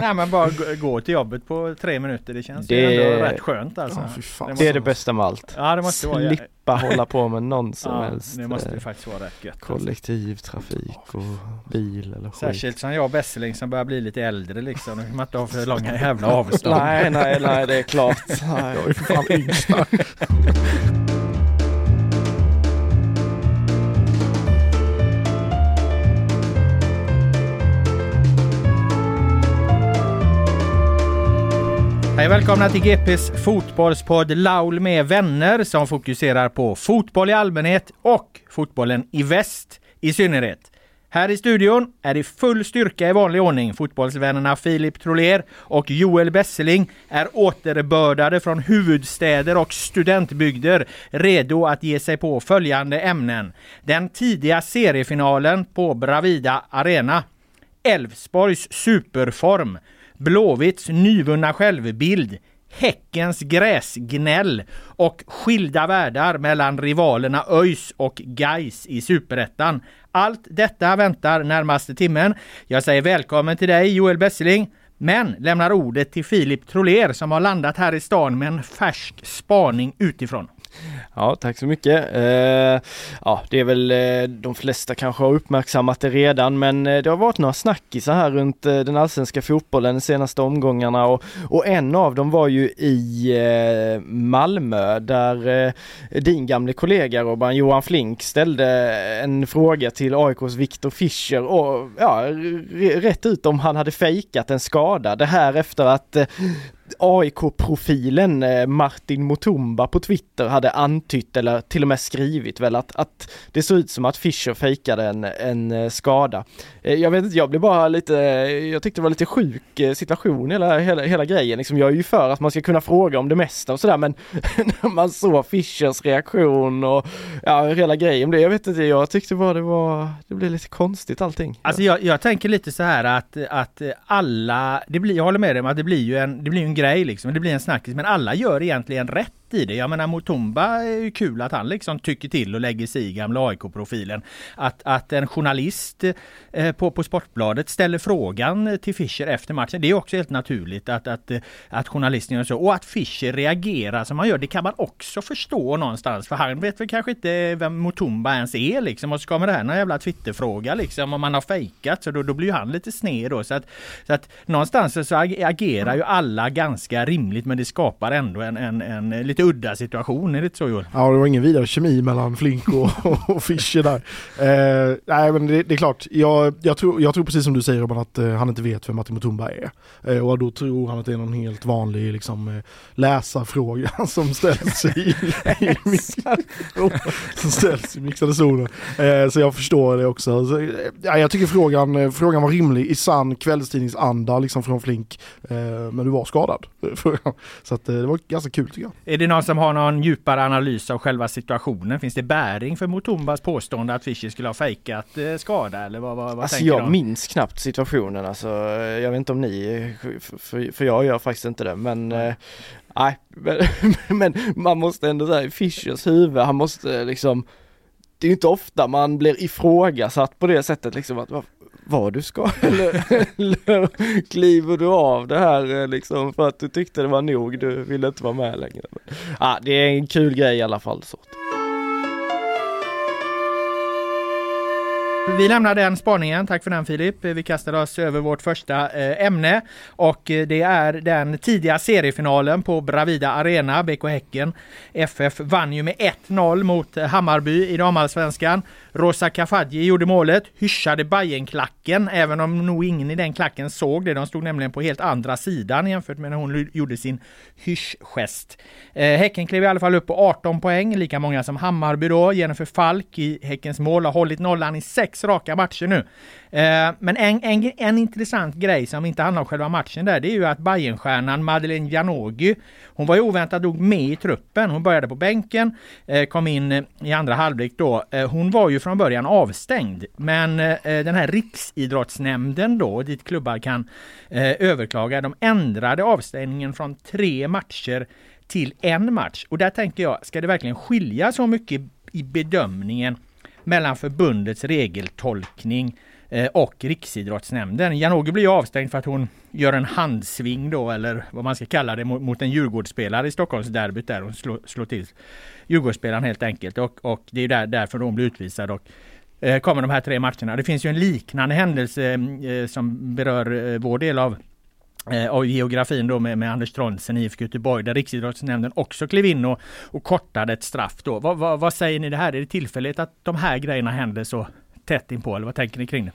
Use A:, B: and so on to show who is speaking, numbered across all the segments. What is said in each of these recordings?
A: Nej men bara gå- till jobbet på tre minuter, det känns
B: Det-
A: ju ändå rätt skönt alltså.
C: Ja,
B: Det är det bästa med allt.
A: Ja det måste vara
B: Slippa hålla på med någon som
A: ja,
B: helst
A: det måste
B: eh,
A: ju faktiskt vara rätt gött. Alltså.
B: kollektivtrafik och bil eller skit.
A: Särskilt som jag och Besseling som börjar bli lite äldre liksom. Nu kan man inte ha för långa jävla avstånd.
B: Nej, nej, nej, det är klart. Nej.
C: Jag är för fan yngsta.
A: Hej välkomna till GPs fotbollspodd Laul med vänner som fokuserar på fotboll i allmänhet och fotbollen i väst i synnerhet. Här i studion är det full styrka i vanlig ordning. Fotbollsvännerna Filip Troler och Joel Besseling är återbördade från huvudstäder och studentbygder redo att ge sig på följande ämnen. Den tidiga seriefinalen på Bravida Arena. Elfsborgs superform. Blåvitts nyvunna självbild, Häckens gräsgnäll och skilda världar mellan rivalerna ÖIS och Gais i Superettan. Allt detta väntar närmaste timmen. Jag säger välkommen till dig Joel Bessling, men lämnar ordet till Filip Troler som har landat här i stan med en färsk spaning utifrån.
B: Ja, tack så mycket. Eh, ja, det är väl eh, de flesta kanske har uppmärksammat det redan, men eh, det har varit några snackisar här runt eh, den allsvenska fotbollen de senaste omgångarna och, och en av dem var ju i eh, Malmö där eh, din gamle kollega Robban Johan Flink ställde en fråga till AIKs Viktor Fischer och ja, rätt ut om han hade fejkat en skada. Det här efter att eh, AIK-profilen eh, Martin Mutumba på Twitter hade antytt eller till och med skrivit väl att, att det såg ut som att Fischer fejkade en, en eh, skada. Eh, jag vet inte, jag blev bara lite, jag tyckte det var lite sjuk situation hela, hela, hela grejen. Liksom, jag är ju för att man ska kunna fråga om det mesta och sådär men när man såg Fischers reaktion och ja, hela grejen blev, jag vet inte, jag tyckte bara det var, det blev lite konstigt allting.
A: Alltså jag, jag tänker lite så här att, att alla, det blir, jag håller med dig om att det blir ju en, det blir ju en grej liksom, det blir en snackis, men alla gör egentligen rätt i det. Jag menar Mutumba är ju kul att han liksom tycker till och lägger sig i gamla AIK-profilen. Att, att en journalist eh, på, på Sportbladet ställer frågan eh, till Fischer efter matchen, det är också helt naturligt att, att, att journalisten gör så. Och att Fischer reagerar som han gör, det kan man också förstå någonstans. För han vet väl kanske inte vem Mutumba ens är liksom. Och så kommer det här någon jävla Twitterfråga liksom om man har fejkat. Så då, då blir ju han lite sned då. Så att, så att någonstans så agerar ju alla ganska rimligt men det skapar ändå en, en, en eh, lite lite udda situation, är det inte så Joel?
C: Ja, det var ingen vidare kemi mellan Flink och, och Fischer där. Eh, nej, men det, det, är klart. Jag, jag, tror, jag tror precis som du säger Robban att eh, han inte vet vem Martin Mutumba är. Eh, och då tror han att det är någon helt vanlig liksom, eh, läsarfråga som ställs i, i, som ställs i mixade zonen. Eh, så jag förstår det också. Så, ja, jag tycker frågan, eh, frågan var rimlig i sann kvällstidningsanda liksom från Flink. Eh, men du var skadad. så att, det var ganska kul tycker jag.
A: Är det någon som har någon djupare analys av själva situationen? Finns det bäring för Mutumbas påstående att Fischer skulle ha fejkat skada eller vad, vad, vad
B: alltså jag de? minns knappt situationen alltså. Jag vet inte om ni, för, för jag gör faktiskt inte det men Nej, men, men, man måste ändå säga Fischers huvud, han måste liksom det är ju inte ofta man blir ifrågasatt på det sättet liksom att var du ska eller, eller kliver du av det här eh, liksom för att du tyckte det var nog, du ville inte vara med längre. Ja, det är en kul grej i alla fall. Så.
A: Vi lämnar den spaningen. Tack för den Filip. Vi kastar oss över vårt första eh, ämne och eh, det är den tidiga seriefinalen på Bravida Arena. BK Häcken FF vann ju med 1-0 mot Hammarby i damallsvenskan. Rosa Kafaji gjorde målet, hyschade Bajenklacken även om nog ingen i den klacken såg det. De stod nämligen på helt andra sidan jämfört med när hon gjorde sin hyschgest. Eh, häcken klev i alla fall upp på 18 poäng, lika många som Hammarby då. Jennifer Falk i Häckens mål har hållit nollan i sex raka matcher nu. Eh, men en, en, en intressant grej som inte handlar om själva matchen där, det är ju att Bajenstjärnan Madeleine Janogy, hon var ju oväntat nog med i truppen. Hon började på bänken, eh, kom in i andra halvlek då. Eh, hon var ju från början avstängd, men eh, den här Riksidrottsnämnden då, dit klubbar kan eh, överklaga, de ändrade avstängningen från tre matcher till en match. Och där tänker jag, ska det verkligen skilja så mycket i bedömningen mellan förbundets regeltolkning eh, Eh, och Riksidrottsnämnden. Janogy blir avstängd för att hon gör en handsving då eller vad man ska kalla det mot en Djurgårdsspelare i Stockholmsderbyt där hon slår, slår till Djurgårdsspelaren helt enkelt och, och det är där, därför hon blir utvisad. Och, eh, kommer de här tre matcherna. Det finns ju en liknande händelse eh, som berör eh, vår del av eh, av geografin då med, med Anders Tronsen i IFK Göteborg där Riksidrottsnämnden också klev in och, och kortade ett straff då. Va, va, vad säger ni det här? Är det tillfälligt att de här grejerna händer så tätt inpå eller vad tänker ni kring det?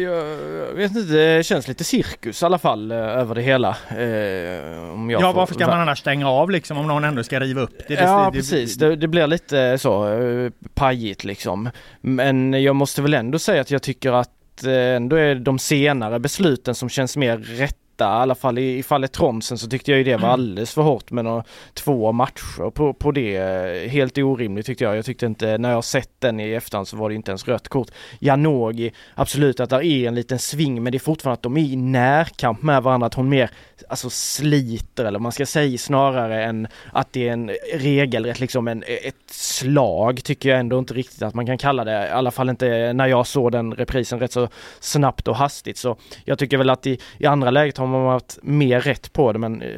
B: Jag vet inte, det känns lite cirkus i alla fall eh, över det hela.
A: Eh, om ja, varför ska man annars stänga av liksom om någon ändå ska riva upp
B: det? ja, det, precis. Det, det, blir lite så eh, pajigt liksom. Men jag måste väl ändå säga att jag tycker att eh, ändå är de senare besluten som känns mer rätt i alla fall i, i fallet Tronsen så tyckte jag ju det var alldeles för hårt med några, två matcher på, på det. Helt orimligt tyckte jag. Jag tyckte inte, när jag sett den i efterhand så var det inte ens rött kort. Janogy, absolut att det är en liten sving men det är fortfarande att de är i närkamp med varandra, att hon mer alltså sliter eller man ska säga snarare än att det är en regelrätt liksom en, ett slag tycker jag ändå inte riktigt att man kan kalla det. I alla fall inte när jag såg den reprisen rätt så snabbt och hastigt så jag tycker väl att i, i andra läget har man varit mer rätt på det men eh,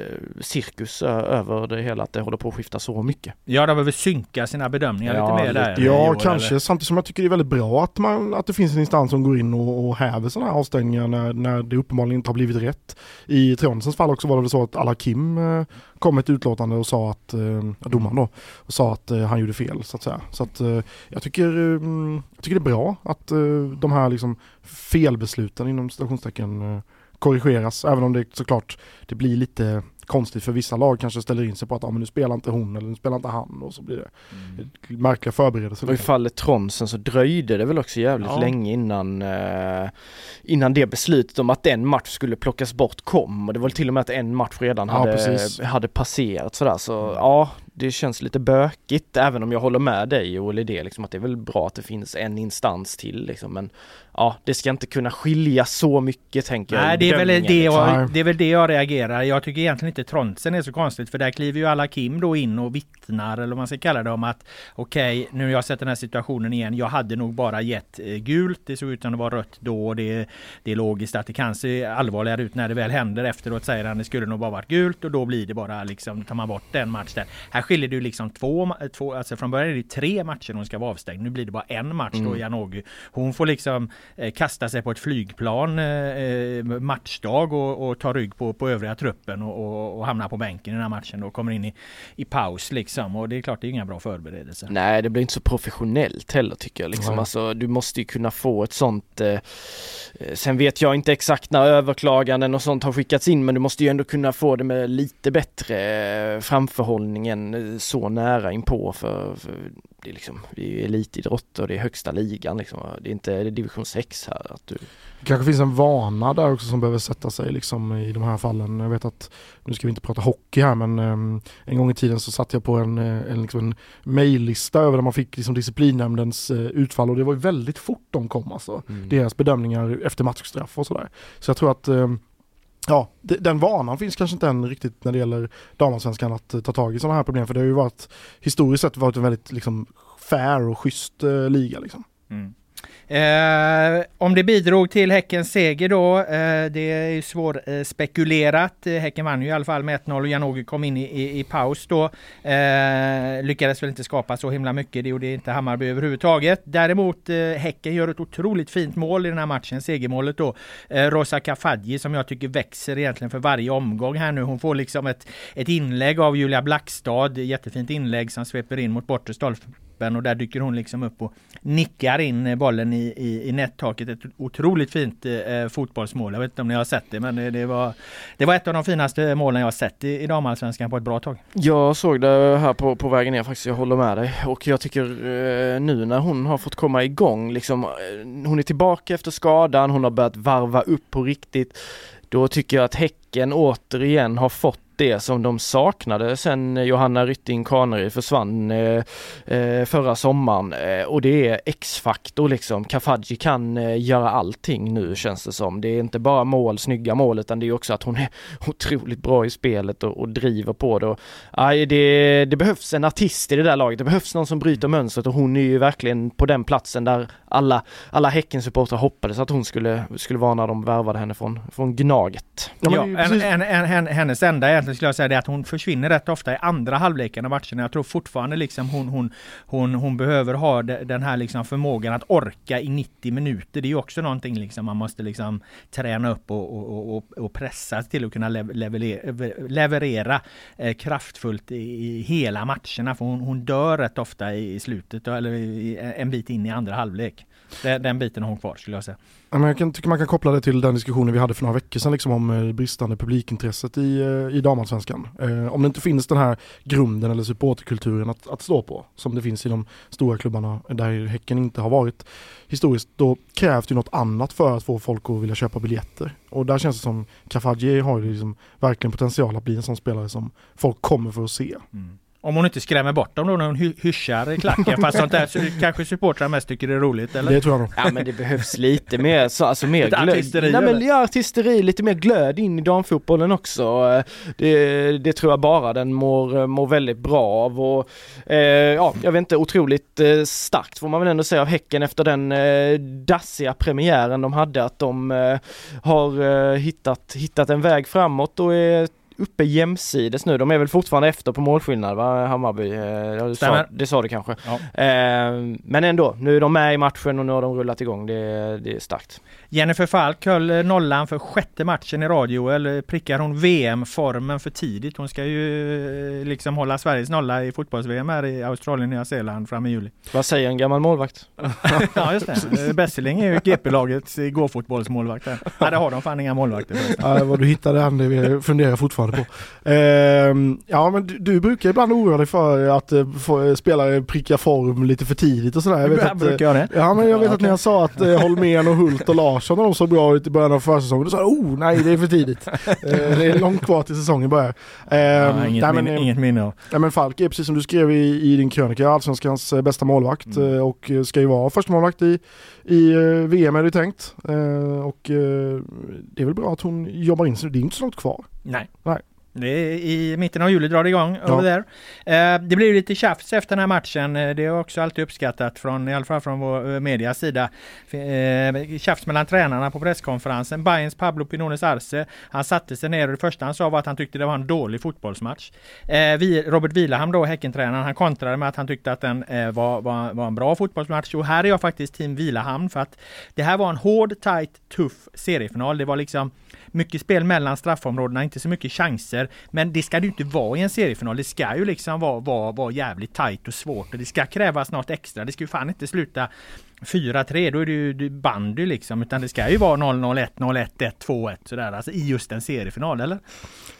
B: cirkus över det hela att det håller på att skifta så mycket.
A: Ja, de behöver synka sina bedömningar
C: ja,
A: lite mer där.
C: Ja, år, kanske eller? samtidigt som jag tycker det är väldigt bra att, man, att det finns en instans som går in och, och häver sådana här avstängningar när, när det uppenbarligen inte har blivit rätt. I Tronsens fall också var det väl så att alla Kim eh, kom ett utlåtande och sa att, eh, domaren då, och sa att eh, han gjorde fel så att säga. Så att eh, jag tycker, mm, jag tycker det är bra att eh, de här liksom felbesluten inom citationstecken korrigeras, även om det såklart det blir lite konstigt för vissa lag kanske ställer in sig på att ah, men nu spelar inte hon eller nu spelar inte han och så blir det mm. märkliga förberedelser.
B: Och i fallet Tronsen så dröjde det väl också jävligt ja. länge innan eh, innan det beslutet om att en match skulle plockas bort kom och det var till och med att en match redan ja, hade, hade passerat sådär så mm. ja det känns lite bökigt även om jag håller med dig och det liksom att det är väl bra att det finns en instans till liksom men ja det ska inte kunna skilja så mycket tänker
A: Nej, jag. Det är, väl det, jag, liksom. det är väl det jag reagerar. Jag tycker egentligen inte Tronsen är så konstigt för där kliver ju alla Kim då in och vittnar eller vad man ska kalla det om att okej okay, nu har jag sett den här situationen igen. Jag hade nog bara gett eh, gult. Det såg ut att vara rött då. Det, det är logiskt att det kan se allvarligare ut när det väl händer efteråt säger han det skulle nog bara varit gult och då blir det bara liksom tar man bort den matchen. Här skiljer det ju liksom två, två alltså från början är det tre matcher hon ska vara avstängd. Nu blir det bara en match mm. då Janogy. Hon får liksom eh, kasta sig på ett flygplan eh, eh matchdag och, och ta rygg på, på övriga truppen och, och, och hamnar på bänken i den här matchen och kommer in i, i paus liksom. Och det är klart, det är inga bra förberedelser.
B: Nej, det blir inte så professionellt heller tycker jag liksom. Alltså, du måste ju kunna få ett sånt eh, Sen vet jag inte exakt när överklaganden och sånt har skickats in men du måste ju ändå kunna få det med lite bättre framförhållning än så nära inpå för, för det är liksom, vi är elitidrott och det är högsta ligan liksom. Det är inte division 6 här. Att du...
C: Det kanske finns en vana där också som behöver sätta sig liksom i de här fallen. Jag vet att, nu ska vi inte prata hockey här men um, en gång i tiden så satt jag på en, eh, en, liksom en maillista över där man fick liksom disciplinnämndens uh, utfall och det var ju väldigt fort de kom alltså. Mm. Deras bedömningar efter matchstraff och sådär. Så jag tror att um, Ja, den vanan finns kanske inte än riktigt när det gäller damallsvenskan att eh, ta tag i sådana här problem för det har ju varit historiskt sett varit en väldigt liksom fair och schysst eh, liga liksom. Mm.
A: Eh, om det bidrog till Häckens seger då, eh, det är ju svårspekulerat. Eh, häcken vann ju i alla fall med 1-0 och Janogy kom in i, i, i paus då. Eh, lyckades väl inte skapa så himla mycket, det gjorde inte Hammarby överhuvudtaget. Däremot eh, Häcken gör ett otroligt fint mål i den här matchen, segermålet då. Eh, Rosa Kafaji som jag tycker växer egentligen för varje omgång här nu. Hon får liksom ett, ett inlägg av Julia Blackstad, jättefint inlägg som sveper in mot bortre stolpen och där dyker hon liksom upp och nickar in bollen i, i, i nättaket. Ett otroligt fint eh, fotbollsmål. Jag vet inte om ni har sett det men eh, det var, det var ett av de finaste målen jag har sett i, i damallsvenskan på ett bra tag.
B: Jag såg det här på, på vägen ner faktiskt, jag håller med dig. Och jag tycker eh, nu när hon har fått komma igång liksom, eh, hon är tillbaka efter skadan, hon har börjat varva upp på riktigt. Då tycker jag att Häcken återigen har fått det som de saknade sen Johanna Rytting Kaneryd försvann eh, eh, förra sommaren eh, och det är X-faktor liksom. Kafaji kan eh, göra allting nu känns det som. Det är inte bara mål, snygga mål utan det är också att hon är otroligt bra i spelet och, och driver på det. Och, aj, det. Det behövs en artist i det där laget. Det behövs någon som bryter mönstret och hon är ju verkligen på den platsen där alla, alla Häckensupportrar hoppades att hon skulle, skulle vara när de värvade henne från, från Gnaget.
A: Ja, ja en, en, en, hennes enda egentligen skulle jag säga det att hon försvinner rätt ofta i andra halvleken av matcherna. Jag tror fortfarande liksom hon, hon, hon, hon behöver ha den här liksom förmågan att orka i 90 minuter. Det är ju också någonting liksom man måste liksom träna upp och, och, och, och pressa till att kunna leverera, leverera eh, kraftfullt i, i, hela matcherna. För hon, hon dör rätt ofta i slutet eller i, en bit in i andra halvlek. Den, den biten har hon kvar skulle jag säga.
C: jag kan, tycker man kan koppla det till den diskussionen vi hade för några veckor sedan liksom, om eh, bristande publikintresset i, eh, i damallsvenskan. Eh, om det inte finns den här grunden eller supporterkulturen att, att stå på, som det finns i de stora klubbarna där Häcken inte har varit historiskt, då krävs det något annat för att få folk att vilja köpa biljetter. Och där känns det som Kafaji har ju liksom verkligen potential att bli en sån spelare som folk kommer för att se. Mm.
A: Om hon inte skrämmer bort dem då när hon hyschar klacken fast sånt där så kanske supportrar mest tycker det är roligt eller?
C: Det tror jag nog.
B: Ja men det behövs lite mer så, alltså mer glöd. Artisteri, Nej men ja, artisteri, lite mer glöd in i damfotbollen också. Det, det tror jag bara den mår, mår väldigt bra av och eh, ja, jag vet inte, otroligt eh, starkt får man väl ändå säga av Häcken efter den eh, dassiga premiären de hade att de eh, har eh, hittat, hittat en väg framåt och är uppe jämsides nu. De är väl fortfarande efter på målskillnad va, Hammarby? Eh, det, sa, det sa du kanske. Ja. Eh, men ändå, nu är de med i matchen och nu har de rullat igång. Det, det är starkt.
A: Jennifer Falk höll eh, nollan för sjätte matchen i radio. Eller prickar hon VM-formen för tidigt? Hon ska ju eh, liksom hålla Sveriges nolla i fotbolls-VM här i Australien och Nya Zeeland fram i juli.
B: Vad säger en gammal målvakt?
A: ja just det. Besseling är ju GP-lagets gåfotbollsmålvakt. Nej det har de fan inga målvakter.
C: Ja, vad du hittade han, det funderar fortfarande fortfarande på. Eh, ja men du, du, brukar ibland oroa dig för att eh, få, spelare prickar form lite för tidigt och sådär.
A: Jag vet att, brukar jag det?
C: Ja men jag vet ja, att okay. när jag sa att eh, Holmén och Hult och Larsson när de såg bra ut i början av försäsongen, då sa jag oh nej det är för tidigt. eh, det är långt kvar till säsongen börjar.
A: Ja, inget, nej, men, minne, inget minne.
C: Nej men Falk är precis som du skrev i, i din krönika, Allsvenskans eh, bästa målvakt mm. Eh, och ska ju vara första målvakt i, i VM är det tänkt. och det är väl bra att hon jobbar in sig, det är inte så långt kvar.
A: Nej. Nej. I mitten av juli drar det igång ja. över där. Eh, det blir lite tjafs efter den här matchen. Eh, det är också alltid uppskattat från, i alla fall från vår eh, medias sida. Tjafs mellan tränarna på presskonferensen. Bayerns Pablo Pinones Arce. Han satte sig ner och det första han sa var att han tyckte det var en dålig fotbollsmatch. Robert Vilahamn då, Häckentränaren, han kontrade med att han tyckte att den var, var, var en bra fotbollsmatch. Och här är jag faktiskt team Vilahamn för att det här var en hård, tight, tuff seriefinal. Det var liksom mycket spel mellan straffområdena, inte så mycket chanser. Men det ska det ju inte vara i en seriefinal. Det ska ju liksom vara, vara, vara jävligt tajt och svårt och det ska krävas något extra. Det ska ju fan inte sluta 4-3, då är det ju bandy liksom. Utan det ska ju vara 0-0, 1-0, 1-1, 2-1 sådär. Alltså i just en seriefinal, eller?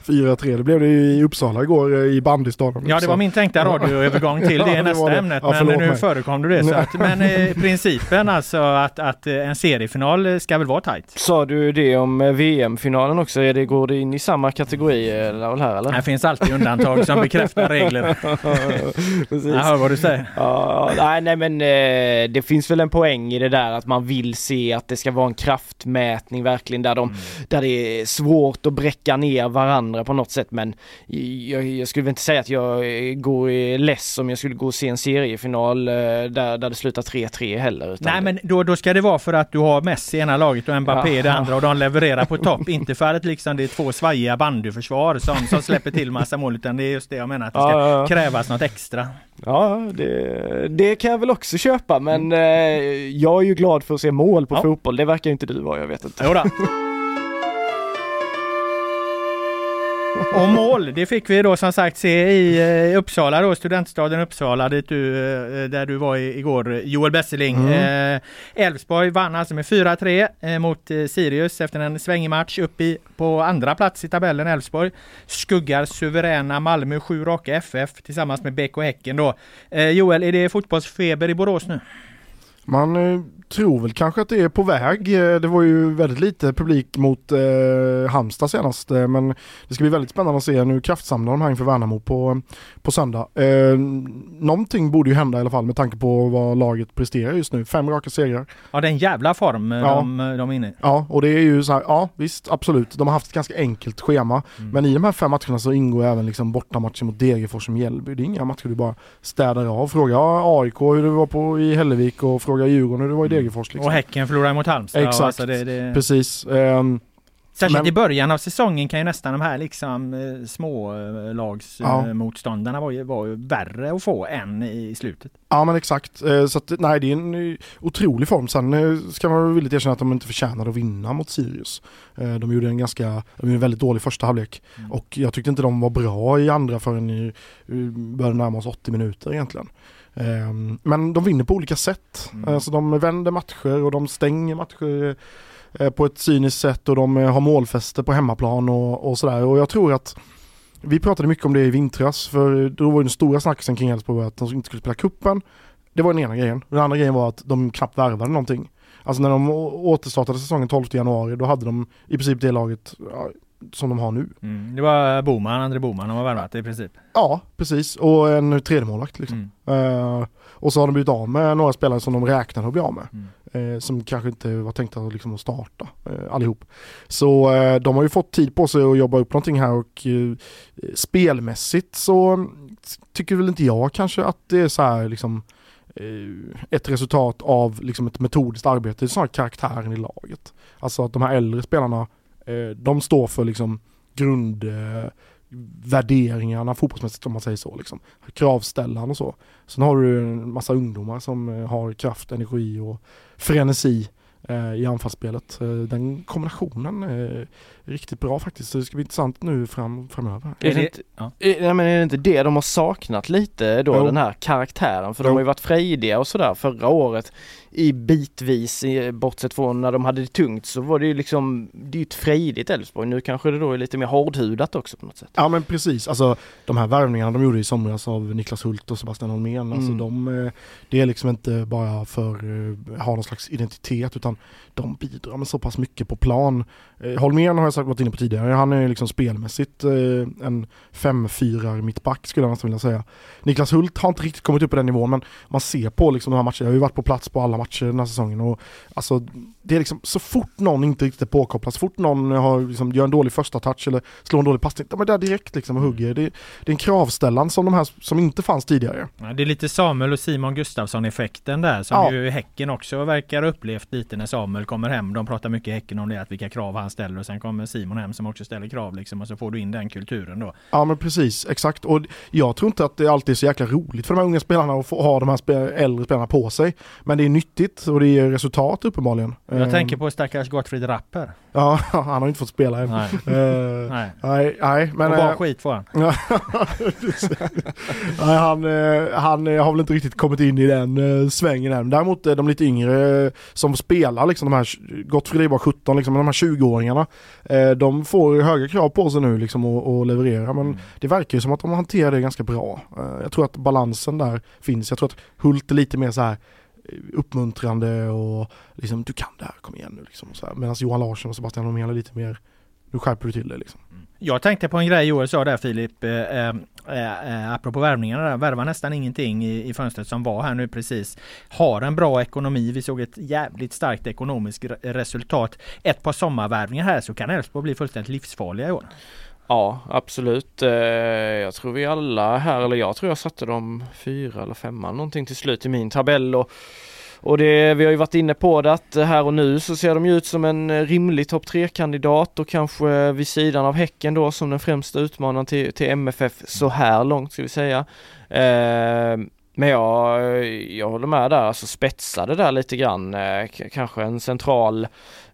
C: 4-3, det blev det i Uppsala igår eh, i bandystaden.
A: Ja, det var min tänkta radioövergång till det
C: Ja, det
A: nästa
C: det.
A: ämnet.
C: Ja,
A: men nu
C: mig.
A: förekom du det. Så att, men eh, principen alltså att, att eh, en seriefinal eh, ska väl vara tajt.
B: Sa du det om VM-finalen också? Är det, går det in i samma kategori Raoul här eller?
A: Det finns alltid undantag som bekräftar regler.
B: Precis.
A: Jag hör vad du säger.
B: Ja, nej, nej men eh, det finns väl en poäng i det där att man vill se att det ska vara en kraftmätning verkligen där, de, där det är svårt att bräcka ner varandra på något sätt men jag, jag skulle väl inte säga att jag går less om jag skulle gå och se en seriefinal eh, där, där det slutar 3-3 heller.
A: Nej men då, då ska det vara för att du har Messi i ena laget och Mbappé i det
B: Ja.
A: andra och de levererar på topp. inte för att liksom det är två svajiga bandyförsvar som, som släpper till massa mål utan det är just det jag menar att det ska
B: ja, ja.
A: krävas något extra.
B: Ja, det, det kan jag väl också köpa men eh, jag är ju glad för att se mål på
A: Ja.
B: fotboll. Det verkar inte du vara, jag vet inte.
A: Jodå. Och mål, det fick vi då som sagt se i eh, Uppsala då, studentstaden Uppsala dit du, eh, där du var igår Joel Besseling. Eh, Elfsborg vann alltså med 4-3 eh, mot eh, Sirius efter en svängig match upp i på andra plats i tabellen Elfsborg. Skuggar suveräna Malmö 7 raka FF tillsammans med BK Häcken då. Eh, Joel, är det fotbollsfeber i Borås nu?
C: Man eh, tror väl kanske att det är på väg. Eh, Det var ju väldigt lite publik mot eh, Halmstad senast eh, men det ska bli väldigt spännande att se. Nu kraftsamlar de här inför Värnamo på, på söndag. Eh, någonting borde ju hända i alla fall med tanke på vad laget presterar just nu. Fem raka segrar.
A: Ja, det är en jävla form eh,
C: Ja.
A: de, de är inne i.
C: Ja, och det är ju så här, ja visst, absolut. De har haft ett ganska enkelt schema. Men i de här fem matcherna så ingår även liksom bortamatcher mot Degerfors och Mjällby. Det är inga matcher du bara städar av. Fråga AIK hur det var på i Hällevik och fråga Djurgården hur det var i Degerfors. Liksom.
A: Och Häcken förlorar mot Halmstad.
C: Exakt.
A: Alltså det, det...
C: Precis. Ehm,
A: Särskilt
C: Men-
A: i början av säsongen kan ju nästan de här liksom eh, smålagsmotståndarna
C: Ja.
A: var, ju, var ju värre att få än i slutet.
C: Ja men exakt, Eh, så att, nej det är en otrolig form. Sen eh, ska man villigt erkänna att de inte förtjänade att vinna mot Sirius. De gjorde en ganska, de gjorde en väldigt dålig första halvlek. Och jag tyckte inte de var bra i andra förrän i, i började närma oss 80 minuter egentligen. Eh, Men de vinner på olika sätt.
A: Mm.
C: Alltså de vänder matcher och de stänger matcher eh, på ett cyniskt sätt och de eh, har målfäste på hemmaplan och, och sådär. Och jag tror att vi pratade mycket om det i vintras för då var ju den stora snackisen kring Elfsborg att de inte skulle spela kuppen. Det var den ena grejen. Den andra grejen var att de knappt värvade någonting. Alltså när de återstartade säsongen 12 januari då hade de i princip det laget som de har nu.
A: Mm. Det var Boman, André Boman de har värvat i princip.
C: Ja, precis. Och en tredje målvakt liksom.
A: Mm.
C: Eh, och så har de blivit av med några spelare som de räknade att bli av med.
A: Mm.
C: Eh, som kanske inte var tänkta att, liksom, att starta eh, allihop. Så eh, de har ju fått tid på sig att jobba upp någonting här och eh, spelmässigt så mm, tycker väl inte jag kanske att det är så här liksom eh, ett resultat av liksom ett metodiskt arbete, det är snarare karaktären i laget. Alltså att de här äldre spelarna, de står för liksom grund eh, värderingarna fotbollsmässigt om man säger så. Liksom. Kravställan och så. Sen har du en massa ungdomar som eh, har kraft, energi och frenesi eh, i anfallsspelet. Eh, den kombinationen är riktigt bra faktiskt. Så det ska bli intressant nu fram, framöver.
B: Är det,
A: det-
B: inte,
A: ja.
B: är, men är det inte det de har saknat lite då,
C: Jo.
B: den här karaktären? För de
C: Jo.
B: har ju varit frejdiga och sådär förra året i bitvis, bortsett från när de hade det tungt så var det ju liksom, det är ju ett frejdigt Elfsborg. Nu kanske det då är lite mer hårdhudat också på något sätt.
C: Ja men precis, alltså de här värvningarna de gjorde i somras av Niklas Hult och Sebastian Holmén, alltså
B: Mm.
C: de, eh, det är liksom inte bara för att ha någon slags identitet utan de bidrar med så pass mycket på plan. Eh, Holmén har jag sagt varit inne på tidigare, han är liksom spelmässigt eh, en 5-4 mittback skulle jag nästan vilja säga. Niklas Hult har inte riktigt kommit upp på den nivån men man ser på liksom de här matcherna, jag har ju varit på plats på alla matcher den här säsongen och alltså det är liksom så fort någon inte riktigt är påkopplad, så fort någon har, liksom, gör en dålig första touch eller slår en dålig passning, de är där direkt liksom och hugger. Det, det är en kravställan som de här som inte fanns tidigare.
A: Ja, det är lite Samuel och Simon Gustafsson effekten där som
C: Ja.
A: ju Häcken också verkar ha upplevt lite när Samuel kommer hem. De pratar mycket i Häcken om det, att vilka krav han ställer och sen kommer Simon hem som också ställer krav liksom och så får du in den kulturen då.
C: Ja men precis, exakt. Och jag tror inte att det alltid är så jäkla roligt för de här unga spelarna att få ha de här äldre spelarna på sig. Men det är nyttigt och det ger resultat uppenbarligen.
A: Jag
C: Ehm,
A: tänker på stackars Gottfried Rapper.
C: Ja, han har inte fått spela än.
A: Nej.
C: Eh,
A: Nej.
C: nej, nej, men...
A: och bara
C: eh,
A: skit får han.
C: Nej, han, eh, han har väl inte riktigt kommit in i den svängen än. Däremot de lite yngre som spelar, liksom de här, Gottfrid är bara 17, liksom, men de här 20-åringarna, eh, de får höga krav på sig nu liksom att att leverera. Men
A: Mm.
C: det verkar ju som att de hanterar det ganska bra. Jag tror att balansen där finns. Jag tror att Hult är lite mer så här uppmuntrande och liksom du kan det här, kom igen nu liksom. Medan Johan Larsson och Sebastian Holmén är lite mer, nu skärper du till det liksom. Mm.
A: Jag tänkte på en grej Joel sa där Filip, eh, eh, eh, apropå värvningarna där, värvar nästan ingenting i, i fönstret som var här nu precis. Har en bra ekonomi, vi såg ett jävligt starkt ekonomiskt re- resultat. Ett par sommarvärvningar här så kan Elfsborg bli fullständigt livsfarliga i år.
B: Ja, absolut. Eh, jag tror vi alla här, eller jag tror jag satte dem fyra eller femma någonting till slut i min tabell och och det, vi har ju varit inne på det att här och nu så ser de ju ut som en eh, rimlig topp 3-kandidat och kanske vid sidan av Häcken då som den främsta utmanaren till, till MFF så här långt ska vi säga. Eh, men jag, jag håller med där, alltså spetsade där lite grann. Eh, k- kanske en central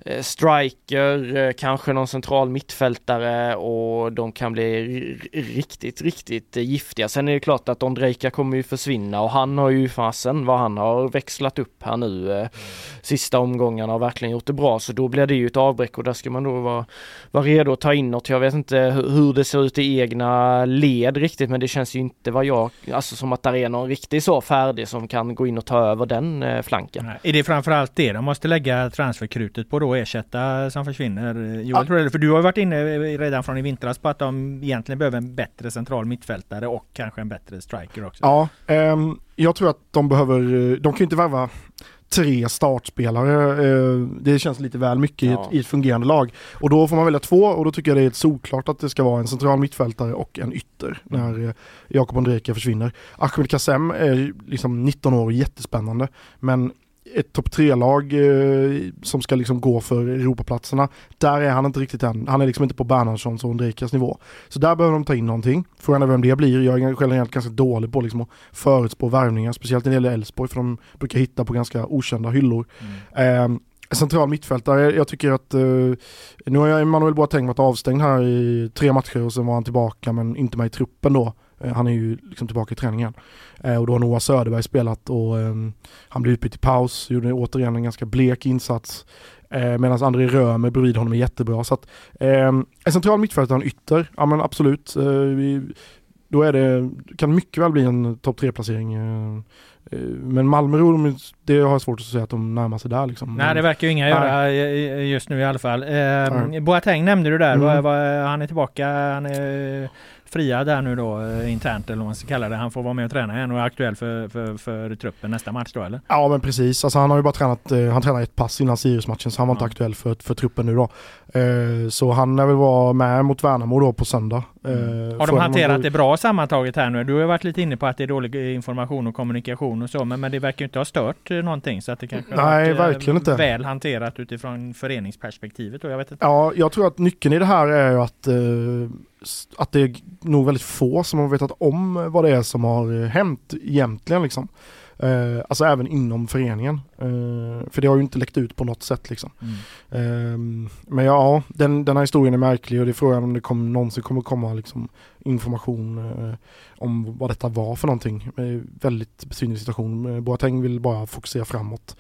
B: eh, striker, eh, kanske någon central mittfältare och de kan bli riktigt, riktigt giftiga. Sen är det klart att Ondrejka kommer ju försvinna och han har ju fasen vad han har växlat upp här nu eh, sista omgångarna och verkligen gjort det bra så då blir det ju ett avbräck och där ska man då vara, vara redo att ta in något. Jag vet inte hu- hur det ser ut i egna led riktigt men det känns ju inte vad jag, alltså som att där är någon riktigt så färdig som kan gå in och ta över den eh, flanken.
A: Är det framförallt det de måste lägga transferkrutet på då, ersätta som försvinner? Joel,
C: Ja.
A: tror du, för du har varit inne redan från i vintras på att de egentligen behöver en bättre central mittfältare och kanske en bättre striker också.
C: Ja, ehm, jag tror att de behöver, eh, de kan ju inte värva tre startspelare. eh, Det känns lite väl mycket i,
B: Ja.
C: ett, i ett fungerande lag. Och då får man välja två och då tycker jag det är solklart att det ska vara en central mittfältare och en ytter när eh, Jakob Ondrejka försvinner. Ahmed Kassem är liksom 19 år och jättespännande men ett topp tre-lag eh, som ska liksom gå för Europaplatserna, där är han inte riktigt än. Han är liksom inte på Bernhardssons och Ondrejkas nivå. Så där behöver de ta in någonting. Frågan är vem det blir. Jag är generellt ganska dålig på liksom att förutspå värvningar, speciellt när det gäller Elfsborg för de brukar hitta på ganska okända hyllor. Eh, central mittfältare, jag tycker att eh, nu har jag Emanuel Boateng varit avstängd här i tre matcher och sen var han tillbaka men inte med i truppen då. Eh, han är ju liksom tillbaka i träningen. Eh, och då har Noah Söderberg spelat och eh, han blev utbytt i paus, gjorde återigen en ganska blek insats. Eh, Medan André Römer bredvid honom är jättebra. Så att, eh, en central mittfältare och en ytter, ja men absolut. Vi, då är det, kan mycket väl bli en topp tre placering eh, Men Malmö, de- det har jag svårt att säga att de närmar sig där liksom.
A: Nej det verkar ju inga göra just nu i alla fall. Eh. Boateng nämnde du där,
C: Mm.
A: han är tillbaka, han är fria där nu då eh, internt eller vad man ska kalla det. Han får vara med och träna igen och är aktuell för, för, för truppen nästa match då eller?
C: Ja men precis, alltså han har ju bara tränat, eh, han tränade ett pass innan Sirius-matchen så han var inte
A: Ja.
C: aktuell för, för truppen nu då. Eh, så han är väl vara med mot Värnamo då på söndag.
A: Mm. Har de hanterat det bra sammantaget här nu? Du har varit lite inne på att det är dålig information och kommunikation och så men, men det verkar ju inte ha stört någonting så att det kanske har
C: Nej,
A: varit, eh,
C: verkligen inte.
A: väl hanterat utifrån föreningsperspektivet och jag vet inte.
C: Ja, jag tror att nyckeln i det här är ju att, att det är nog väldigt få som har vetat om vad det är som har eh, hänt egentligen liksom. Eh, alltså även inom föreningen. Eh, för det har ju inte läckt ut på något sätt liksom. Ehm, men ja, den, den här historien är märklig och det är frågan om det kom, någonsin kommer komma liksom, information eh, om vad detta var för någonting. Eh, väldigt besynnerlig situation. Eh, Boateng vill bara fokusera framåt.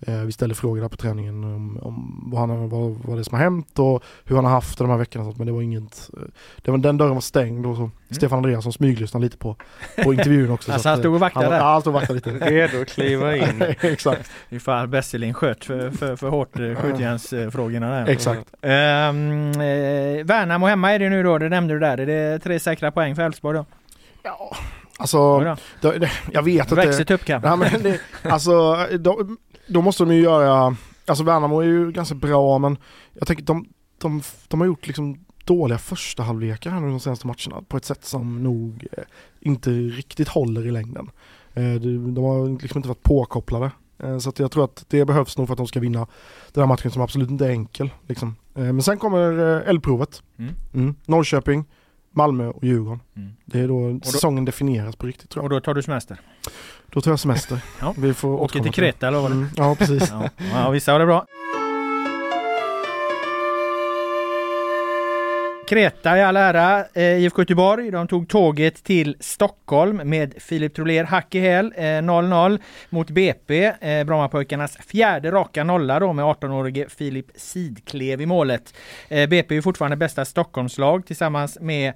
C: Eh, vi ställer frågor där på träningen om, om vad, han, vad, vad det är som har hänt och hur han har haft det de här veckorna. och sånt, Men det var inget, eh, det var, den dörren var stängd och så Stefan Andreasson smyglyssnade lite på, på intervjun också.
A: Alltså
C: så
A: han stod och
C: eh,
A: vaktade
C: han,
A: där?
C: Ja, han stod och vaktade lite.
B: Redo att kliva in.
C: Exakt,
A: Ifall Besselin sköt för, för, för hårt skjutjärnsfrågorna där.
C: exakt.
A: Ehm, eh, Värnamo hemma är det nu då, det nämnde du där. Är det tre säkra poäng för Elfsborg då?
C: Ja, alltså, det, det, jag vet
A: Växer
C: inte.
A: tuppkam.
C: Ja, men det, alltså, då måste de ju göra, alltså Värnamo är ju ganska bra men jag tänker de, de, de har gjort liksom dåliga första halvlekar här nu de senaste matcherna på ett sätt som nog eh, inte riktigt håller i längden. Eh, de, har liksom inte varit påkopplade. Eh, så jag tror att det behövs nog för att de ska vinna den här matchen som absolut inte är enkel. Liksom. Men sen kommer eldprovet.
A: Mm.
C: Mm. Norrköping, Malmö och Djurgården.
A: Mm.
C: Det är då, säsongen definieras på riktigt tror jag.
A: Och då tar du semester?
C: Då tar jag semester.
A: Ja.
C: Vi får
A: Åker till Kreta eller vad var det?
C: Mm, ja precis.
A: Ja. ja, vissa har det bra. Kreta i all ära. Eh, IFK Göteborg, de tog tåget till Stockholm med Filip Troler hack i häl. 0-0 mot BP. Brommapojkarnas fjärde raka nolla då med 18-årige Filip Sidklev i målet. BP är fortfarande bästa Stockholmslag tillsammans med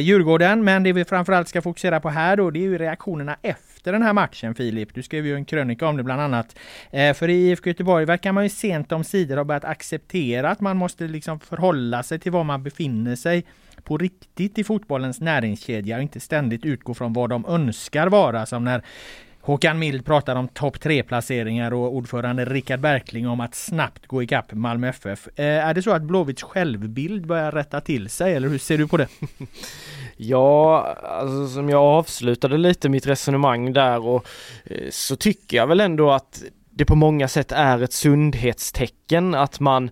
A: Djurgården, men det vi framförallt ska fokusera på här då, det är ju reaktionerna efter efter den här matchen Filip. Du skrev ju en krönika om det bland annat. Eh, för i IFK Göteborg verkar man ju sent om sidor ha börjat acceptera att man måste liksom förhålla sig till var man befinner sig på riktigt i fotbollens näringskedja och inte ständigt utgå från vad de önskar vara som när Håkan Mild pratar om topp tre placeringar och ordförande Rickard Berkling om att snabbt gå ikapp Malmö FF. Eh, är det så att Blåvitts självbild börjar rätta till sig eller hur ser du på det?
B: Ja, alltså som jag avslutade lite mitt resonemang där och eh, så tycker jag väl ändå att det på många sätt är ett sundhetstecken att man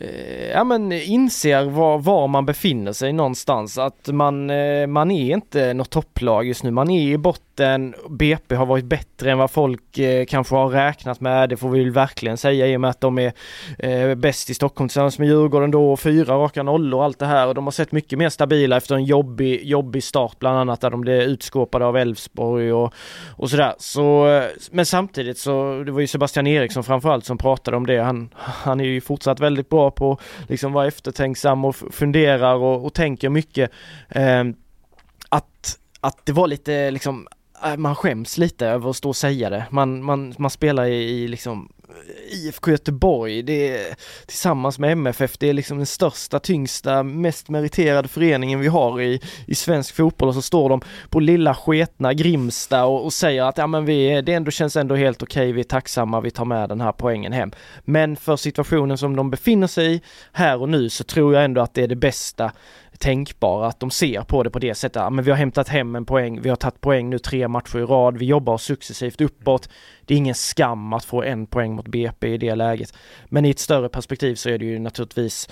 B: Eh, ja men inser var, var, man befinner sig någonstans. Att man, eh, man är inte något topplag just nu. Man är i botten. BP har varit bättre än vad folk eh, kanske har räknat med. Det får vi verkligen säga i och med att de är eh, bäst i Stockholm tillsammans med Djurgården då. Fyra raka nollor och allt det här. Och de har sett mycket mer stabila efter en jobbig, jobbig start bland annat där de blev utskåpade av Elfsborg och, och sådär. Så, men samtidigt så, det var ju Sebastian Eriksson framförallt som pratade om det. Han, han är ju fortsatt väldigt bra på att liksom vara eftertänksam och funderar och, och tänker mycket. Eh, att, att det var lite liksom äh, man skäms lite över att stå och säga det. Man, man, man spelar i, i liksom IFK Göteborg, det är tillsammans med MFF, det är liksom den största, tyngsta, mest meriterade föreningen vi har i, i svensk fotboll och så står de på lilla sketna Grimsta och, och säger att ja men vi, det ändå känns ändå helt okej, okay, vi är tacksamma, vi tar med den här poängen hem. Men för situationen som de befinner sig i här och nu så tror jag ändå att det är det bästa tänkbara, att de ser på det på det sättet. Ja, men vi har hämtat hem en poäng, vi har tagit poäng nu tre matcher i rad, vi jobbar successivt uppåt. Det är ingen skam att få en poäng mot BP i det läget. Men i ett större perspektiv så är det ju naturligtvis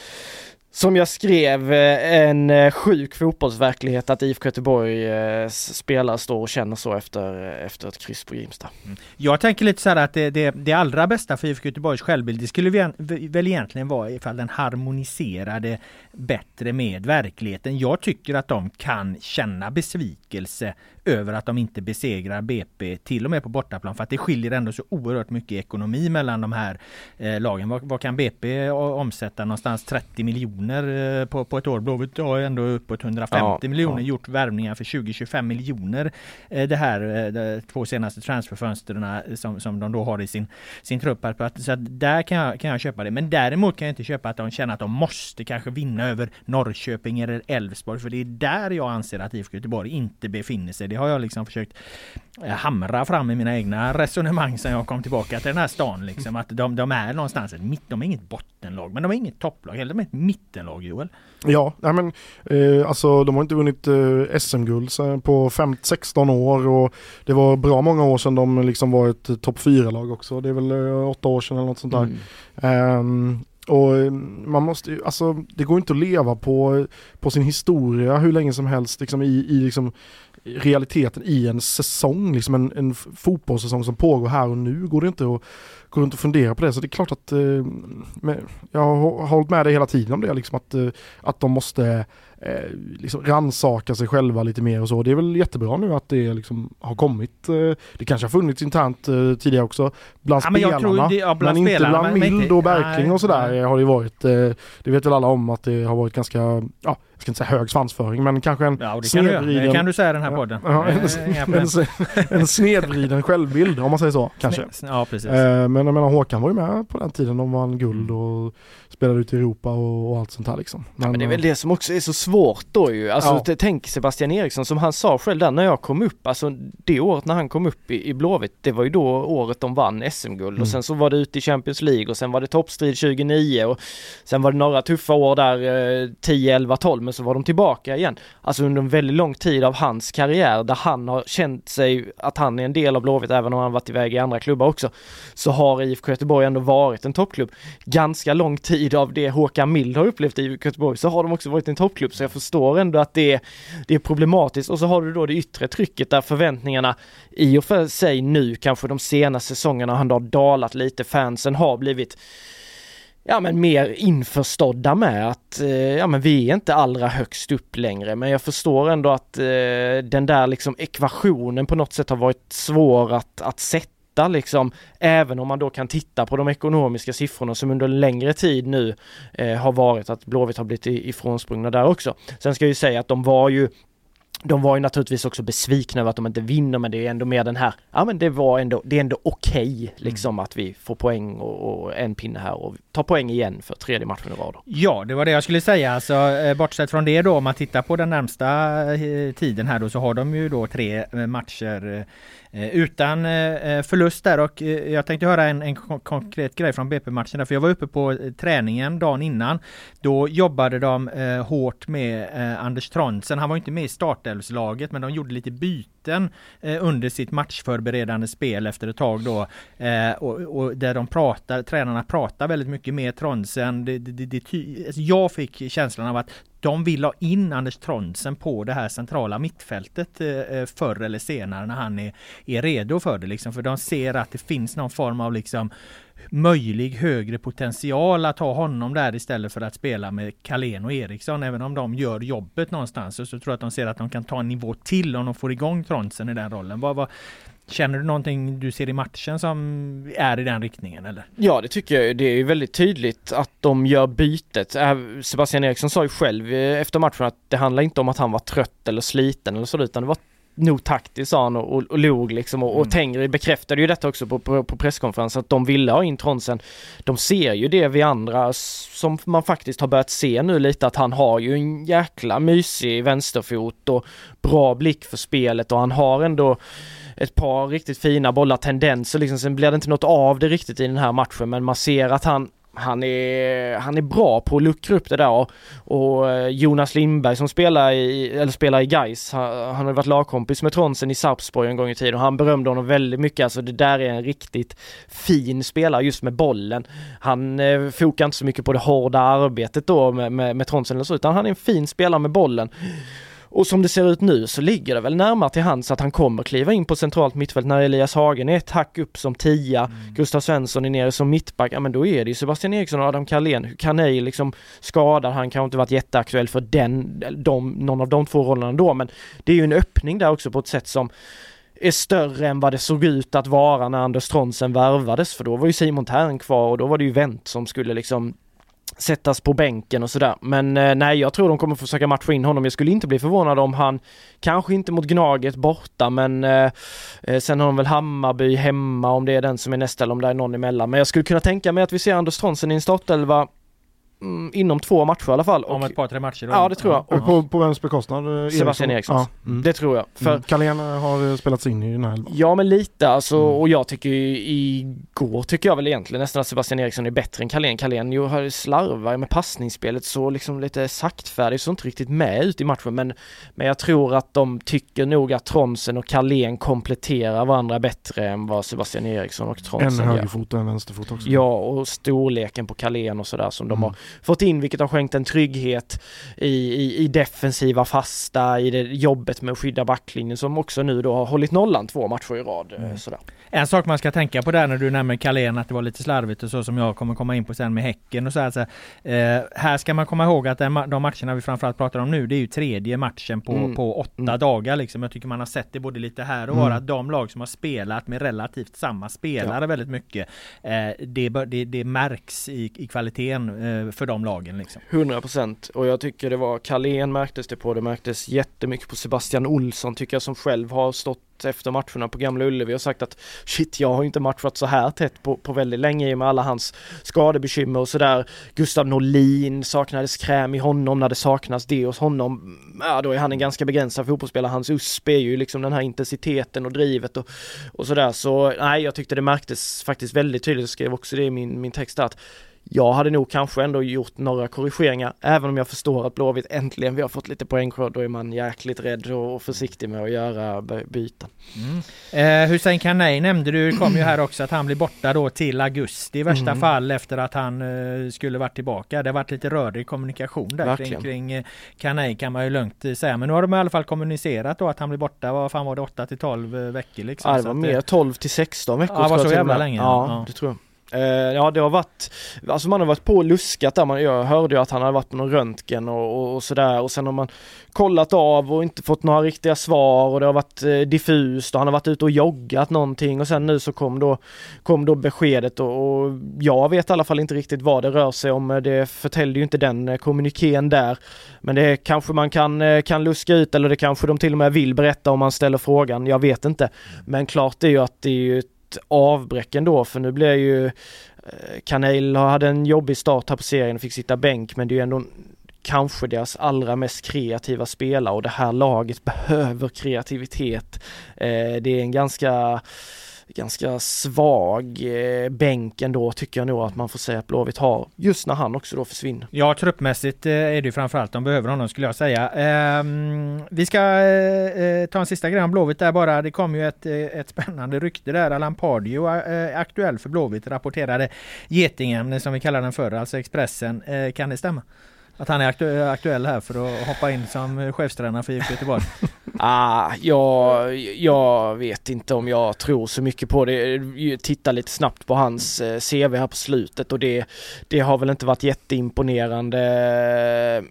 B: som jag skrev, eh, en eh, sjuk fotbollsverklighet att IFK Göteborg eh, spelare står och känner så efter, efter ett kryss på Grimsta. Mm.
A: Jag tänker lite så här att det, det, det allra bästa för IFK Göteborgs självbild, det skulle väl egentligen vara ifall den harmoniserade bättre med verkligheten. Jag tycker att de kan känna besvikelse över att de inte besegrar BP till och med på bortaplan för att det skiljer ändå så oerhört mycket ekonomi mellan de här eh, lagen. Vad, vad, kan BP omsätta? Någonstans 30 miljoner eh, på, på ett år. Blåvitt har ändå uppåt 150 ja, miljoner ja. gjort värvningar för 20-25 miljoner. Eh, det här eh, de två senaste transferfönstren eh, som, som de då har i sin, sin trupp. Så att där kan jag, kan jag köpa det. Men däremot kan jag inte köpa att de känner att de måste kanske vinna över Norrköping eller Elfsborg. För det är där jag anser att IFK Göteborg inte befinner sig. Det har jag liksom försökt eh, hamra fram i mina egna resonemang sen jag kom tillbaka till den här stan. Liksom. Att de, de är någonstans ett mitt, de är inget bottenlag men de är inget topplag heller, de är ett mittenlag Joel.
C: Ja, nej men eh, alltså de har inte vunnit eh, SM-guld på 15-16 år och det var bra många år sedan de liksom var ett topp 4-lag också. Det är väl eh, åtta år sedan eller något sånt där. Mm. Och eh, man måste ju, alltså det går inte att leva på, på sin historia hur länge som helst liksom i, i liksom realiteten i en säsong, liksom en, en fotbollssäsong som pågår här och nu går det inte att gå runt och fundera på det. Så det är klart att eh, jag har hållit med dig hela tiden om det, liksom att, eh, att de måste eh, liksom ransaka sig själva lite mer och så. Det är väl jättebra nu att det liksom har kommit. Eh, det kanske har funnits internt eh, tidigare också bland ja, spelarna. Det, ja, bland men spelarna, inte bland Mild och Berkling och sådär nej. har det varit. Eh, det vet väl alla om att det har varit ganska, ja, jag ska inte säga hög svansföring men kanske en
A: ja, det snedvriden... Kan det kan du säga den här podden. Ja, en,
C: en, en, snedvriden självbild om man säger så kanske.
A: Ja, precis.
C: men jag menar Håkan var ju med på den tiden de vann guld mm. och spelade ut i Europa och, och allt sånt här liksom.
B: Men, ja, men det är väl det som också är så svårt då ju. Alltså ja. tänk Sebastian Eriksson som han sa själv där när jag kom upp, alltså det året när han kom upp i, i Blåvitt, det var ju då året de vann SM-guld mm. och sen så var det ute i Champions League och sen var det toppstrid 2009 och sen var det några tuffa år där eh, 10, 11, 12 men så var de tillbaka igen. Alltså under en väldigt lång tid av hans karriär där han har känt sig att han är en del av Blåvitt även om han varit iväg i andra klubbar också. Så har IFK Göteborg ändå varit en toppklubb ganska lång tid av det Håkan Mild har upplevt i Göteborg så har de också varit en toppklubb. Så jag förstår ändå att det är, det är problematiskt. Och så har du då det yttre trycket där förväntningarna i och för sig nu kanske de senaste säsongerna har dalat lite, fansen har blivit ja men mer införstådda med att eh, ja men vi är inte allra högst upp längre. Men jag förstår ändå att eh, den där liksom ekvationen på något sätt har varit svår att, att sätta liksom även om man då kan titta på de ekonomiska siffrorna som under en längre tid nu eh, har varit att Blåvitt har blivit ifrånsprungna där också. Sen ska jag ju säga att de var ju de var ju naturligtvis också besvikna över att de inte vinner men det är ändå mer den här, ja men det var ändå, det är ändå okej okay, liksom mm. att vi får poäng och, och, en pinne här och tar poäng igen för tredje matchen i rad.
A: Ja, det var det jag skulle säga. Alltså, eh, bortsett från det då, om man tittar på den närmsta eh, tiden här då så har de ju då tre eh, matcher Eh, utan eh, eh, förlust där och jag tänkte höra en, en konkret grej från BP-matchen där, för jag var uppe på träningen dagen innan. Då jobbade de hårt med Anders Tronsen. Han var inte med i startelvslaget men de gjorde lite byten under sitt matchförberedande spel efter ett tag då. Och, och där de pratar, tränarna pratar väldigt mycket med Tronsen. Det, det, det, alltså jag fick känslan av att de vill ha in Anders Trondsen på det här centrala mittfältet eh, eh, förr eller senare när han är, är redo för det. Liksom. För de ser att det finns någon form av liksom möjlig högre potential att ha honom där istället för att spela med Kalén och Eriksson. Även om de gör jobbet någonstans så, så tror jag att de ser att de kan ta en nivå till om de får igång Trondsen i den rollen. Vad, vad, Känner du någonting du ser i matchen som är i den riktningen eller?
B: Ja det tycker jag. Det är väldigt tydligt att de gör bytet. Äh, Sebastian Eriksson sa ju själv eh, efter matchen att det handlar inte om att han var trött eller sliten eller så utan det var nog taktiskt sa han och, och, och log liksom och, mm. och Tengri bekräftade ju detta också på, på, på presskonferensen att de ville ha in Tronsen. De ser ju det vi andra som man faktiskt har börjat se nu lite att han har ju en jäkla mysig vänsterfot och bra blick för spelet och han har ändå ett par riktigt fina bollar, tendenser liksom. Sen blir det inte något av det riktigt i den här matchen men man ser att han han är, han är bra på att luckra upp det där och, och eh, Jonas Lindberg som spelar i, eller spelar i Gais, han, han har varit lagkompis med Tronsen i Sarpsborg en gång i tiden och han berömde honom väldigt mycket, alltså det där är en riktigt fin spelare just med bollen. Han eh, fokar inte så mycket på det hårda arbetet då med, med, med Tronsen eller så, utan han är en fin spelare med bollen. Och som det ser ut nu så ligger det väl närmare till hands att han kommer kliva in på centralt mittfält när Elias Hagen är ett hack upp som tia, mm. Gustav Svensson är nere som mittback, ja men då är det ju Sebastian Eriksson och Adam Carlén. Kanej liksom skadad, han kanske inte varit jätteaktuell för den, de, någon av de två rollerna då, men det är ju en öppning där också på ett sätt som är större än vad det såg ut att vara när Anders Tronsen värvades för då var ju Simon Tern kvar och då var det ju Wendt som skulle liksom sättas på bänken och sådär. Men eh, nej, jag tror de kommer försöka matcha in honom. Jag skulle inte bli förvånad om han, kanske inte mot Gnaget borta, men eh, eh sen har de väl Hammarby hemma om det är den som är nästa eller om det är någon emellan. Men jag skulle kunna tänka mig att vi ser Anders Tronsen i en startelva mm, inom två matcher i alla fall.
A: Om ett par tre matcher? Då.
B: Ja det tror jag.
C: Och på, på vems bekostnad?
B: Eh, Sebastian Eriksson. Ja. Mm. Det tror jag.
C: För mm. Carlén har spelats in i den här elvan.
B: Ja men lite alltså mm. och jag tycker igår tycker jag väl egentligen nästan att Sebastian Eriksson är bättre än Carlén. Carlén ju har slarvar med passningsspelet så liksom lite saktfärdig så inte riktigt med ut i matchen men men jag tror att de tycker nog att Tronsen och Carlén kompletterar varandra bättre än vad Sebastian Eriksson och Tronsen
C: gör. En högerfot och en vänsterfot också.
B: Ja och storleken på Carlén och sådär som de mm. har fått in vilket har skänkt en trygghet i, i, i defensiva fasta, i det jobbet med att skydda backlinjen som också nu då har hållit nollan två matcher i rad. Mm. Sådär.
A: En sak man ska tänka på där när du nämner Carlén att det var lite slarvigt och så som jag kommer komma in på sen med Häcken och så här. Så, eh, här ska man komma ihåg att de matcherna vi framförallt pratar om nu det är ju tredje matchen på, mm. på åtta mm. dagar liksom. Jag tycker man har sett det både lite här och var mm. att de lag som har spelat med relativt samma spelare ja. väldigt mycket eh, det, det, det, märks i, i kvaliteten eh, för de lagen. Liksom.
B: 100% och jag tycker det var Carlén märktes det på, det märktes jättemycket på Sebastian Olsson tycker jag som själv har stått efter matcherna på Gamla Ullevi och sagt att shit, jag har inte matchat så här tätt på, på väldigt länge i och med alla hans skadebekymmer och sådär. Gustav Norlin saknades kräm i honom när det saknas det hos honom. Ja, då är han en ganska begränsad fotbollsspelare. Hans USP är ju liksom den här intensiteten och drivet och, och sådär. Så nej, jag tyckte det märktes faktiskt väldigt tydligt. Jag skrev också det i min, min text att jag hade nog kanske ändå gjort några korrigeringar, även om jag förstår att Blåvitt äntligen, vi har fått lite poängskörd, då är man jäkligt rädd och försiktig med att göra byten.
A: Mm. Eh, Hussein Kanei nämnde du, kom ju här också att han blir borta då till augusti i värsta mm. fall efter att han eh, skulle varit tillbaka. Det har varit lite rörig kommunikation där Verkligen. kring, kring eh, Kanei kan man ju lugnt eh, säga. Men nu har de i alla fall kommunicerat då att han blir borta, vad fan var det, 8 till 12 eh, veckor liksom.
B: Ja det var mer 12 till 16 veckor.
A: Ja, det var så jävla länge.
B: Ja, ja, det tror jag. Eh, ja det har varit, alltså man har varit på och luskat där, man, jag hörde ju att han hade varit på någon röntgen och, och, och sådär och sen har man kollat av och inte fått några riktiga svar och det har varit eh, diffust och han har varit ute och joggat någonting och sen nu så kom då, kom då beskedet och, och jag vet i alla fall inte riktigt vad det rör sig om. Det förtällde ju inte den eh, kommunikén där. Men det kanske man kan, eh, kan luska ut eller det kanske de till och med vill berätta om man ställer frågan. Jag vet inte. Men klart är ju att det är ju ett avbräck ändå för nu blir ju eh, Kanel hade en jobbig start här på serien och fick sitta bänk men det är ju ändå kanske deras allra mest kreativa spelare och det här laget behöver kreativitet. Eh, det är en ganska ganska svag eh, bänk ändå tycker jag nog att man får säga att Blåvitt har just när han också då försvinner.
A: Ja truppmässigt eh, är det ju framförallt de behöver honom skulle jag säga. Eh, vi ska eh, eh, ta en sista grej om Blåvitt där bara. Det kom ju ett, eh, ett spännande rykte där. Allan Pardio, eh, eh aktuell för Blåvitt rapporterade Getingen som vi kallar den förr, alltså Expressen. Eh, kan det stämma? Att han är aktu aktuell här för att hoppa in som chefstränare för IFK Göteborg?
B: ah, jag, jag vet inte om jag tror så mycket på det. Titta lite snabbt på hans eh, CV här på slutet och det, det har väl inte varit jätteimponerande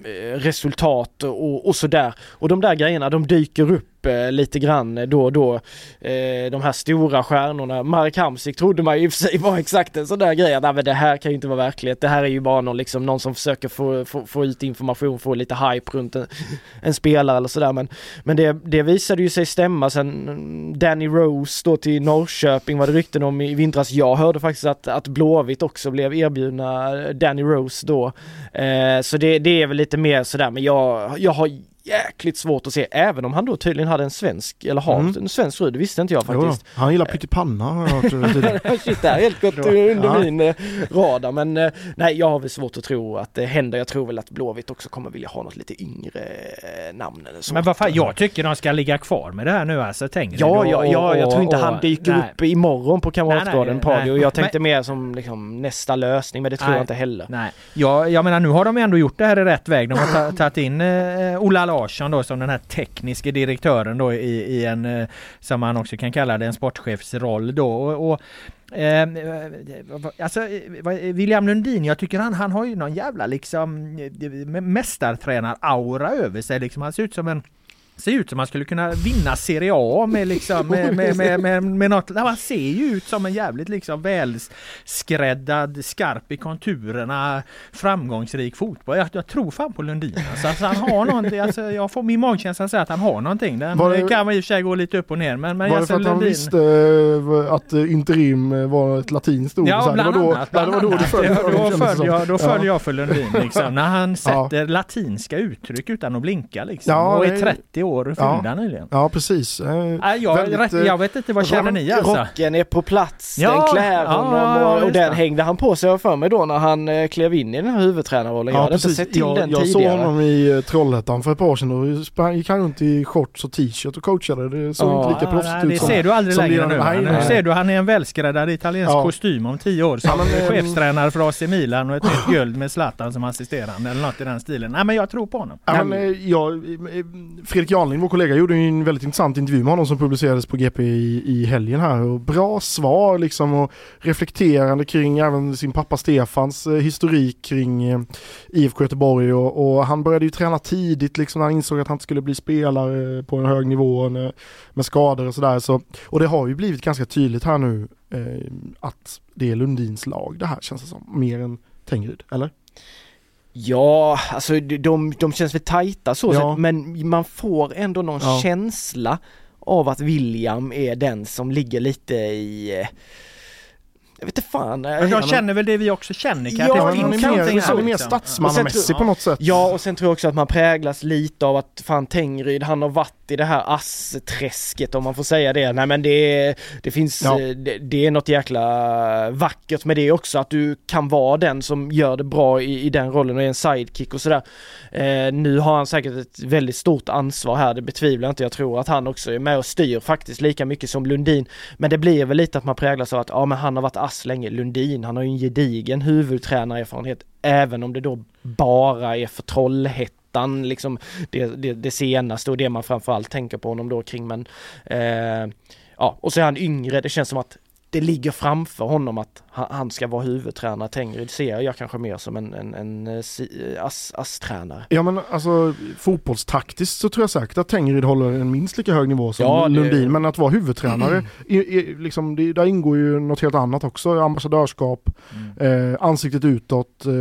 B: eh, resultat och, och sådär. Och de där grejerna de dyker upp eh, lite grann eh, då och då. Eh, de här stora stjärnorna. Marek Hamsik trodde man ju i och för sig var exakt en sån där grej. Att, men det här kan ju inte vara verklighet. Det här är ju bara någon, liksom, någon som försöker få, få, få ut information, få lite hype runt en, en spelare eller sådär. Men, men det, det visade ju sig stämma sen mm, Danny Rose då till Norrköping var det rykten om i vintras. Jag hörde faktiskt att, att Blåvitt också blev erbjudna Danny Rose då. Eh, så det, det är väl lite mer sådär men jag, jag har jäkligt svårt att se, även om han då tydligen hade en svensk, eller har mm. en svensk fru, det visste inte jag faktiskt.
C: Jo, han gillar pyttipanna har jag hört eh.
B: Shit, det här helt gått under ja. min eh, radar, men eh, nej, jag har väl svårt att tro att det händer. Jag tror väl att Blåvitt också kommer vilja ha något lite yngre namn eller så.
A: Men vad fan, jag tycker de ska ligga kvar med det här nu alltså, tänker
B: Ja, ja, ja, jag tror inte han dyker nej. upp imorgon på Kamratgården Padio. Jag tänkte men, mer som liksom nästa lösning, men det tror nej, jag inte heller.
A: Nej, ja, jag menar nu har de ändå gjort det här i rätt väg. De har tagit in eh, Ola Larsson då som den här tekniske direktören då i, i en, eh, som man också kan kalla det, en sportchefsroll då. Och, och Eh, eh alltså eh, William Lundin, jag tycker han, han har ju någon jävla liksom mästartränar-aura över sig liksom. Han ser ut som en Ser ut som man skulle kunna vinna Serie A med liksom med, med, med, med, med något. Han ser ju ut som en jävligt liksom välskräddad, skarp i konturerna, framgångsrik fotboll. Jag, jag tror fan på Lundin. Alltså, alltså han har någonting, alltså, jag får min magkänsla säga att han har någonting. Den var det, kan man i och för sig gå lite upp och ner. Men, men
C: var det för att
A: Lundin...
C: han visste eh, att eh, interim eh, var ett latinskt ord?
A: Ja, bland
C: då,
A: annat. Bland
C: då,
A: då, då följer jag, då följer jag för Lundin liksom. När han sätter ja. latinska uttryck utan att blinka liksom. Ja, och är 30 år år fyllda ja. nyligen.
C: Ja precis.
A: Äh, jag, väldigt, jag vet inte, vad känner ni alltså?
B: Rocken är på plats, ja, den klär honom ja, och, och den hängde han på sig för mig då när han eh, klev in i den här huvudtränarrollen. Jag hade precis. inte sett till
C: jag,
B: den
C: jag
B: tidigare.
C: Jag såg honom i uh, Trollhättan för ett par år sedan och gick han runt i shorts och t-shirt och coachade. Det såg inte lika proffsigt ut
A: Det ser du aldrig längre nu. Nu ser du han är en välskräddad italiensk kostym om tio år som chefstränare för AC Milan och ett nytt guld med Zlatan som assisterande eller något i den stilen. Nej men jag tror på honom.
C: Ja, men, eh, jag, Fredrik Janling, vår kollega, gjorde en väldigt intressant intervju med honom som publicerades på GP i, i helgen här. Och bra svar liksom och reflekterande kring även sin pappa Stefans eh, historik kring eh, IFK Göteborg och, och, han började ju träna tidigt liksom när han insåg att han inte skulle bli spelare eh, på en hög nivå med, med skador och sådär. Så, och det har ju blivit ganska tydligt här nu eh, att det är Lundins lag det här känns det som, mer än Tengryd, eller?
B: Ja, alltså de, de känns väl tajta så, ja. men man får ändå någon ja. känsla av att William är den som ligger lite i eh, jag vet inte fan.
A: Men de känner väl det vi också känner
C: kanske? Ja, han är mer, så, mer statsmannamässig på något sätt.
B: Ja, och sen tror jag också att man präglas lite av att fan Tengryd, han har varit i det här assträsket om man får säga det. Nej men det, det finns, ja. det, det, är något jäkla vackert med det också, att du kan vara den som gör det bra i, i den rollen och är en sidekick och sådär. Eh, nu har han säkert ett väldigt stort ansvar här, det betvivlar jag inte. Jag tror att han också är med och styr faktiskt lika mycket som Lundin. Men det blir väl lite att man präglas av att, ja men han har varit ass länge. Lundin, han har ju en gedigen huvudtränarerfarenhet, även om det då bara är för Trollhättan liksom det, det, det, senaste och det man framförallt tänker på honom då kring men eh, ja och så är han yngre, det känns som att det ligger framför honom att han, ska vara huvudtränare. Tengryd ser jag kanske mer som en, en, en, en ASS-tränare.
C: Ja men alltså fotbollstaktiskt så tror jag säkert att Tengryd håller en minst lika hög nivå som
B: Ja, det-
C: Lundin. Men att vara huvudtränare, i, i, liksom, det, där ingår ju något helt annat också. Ambassadörskap, eh, ansiktet utåt, eh,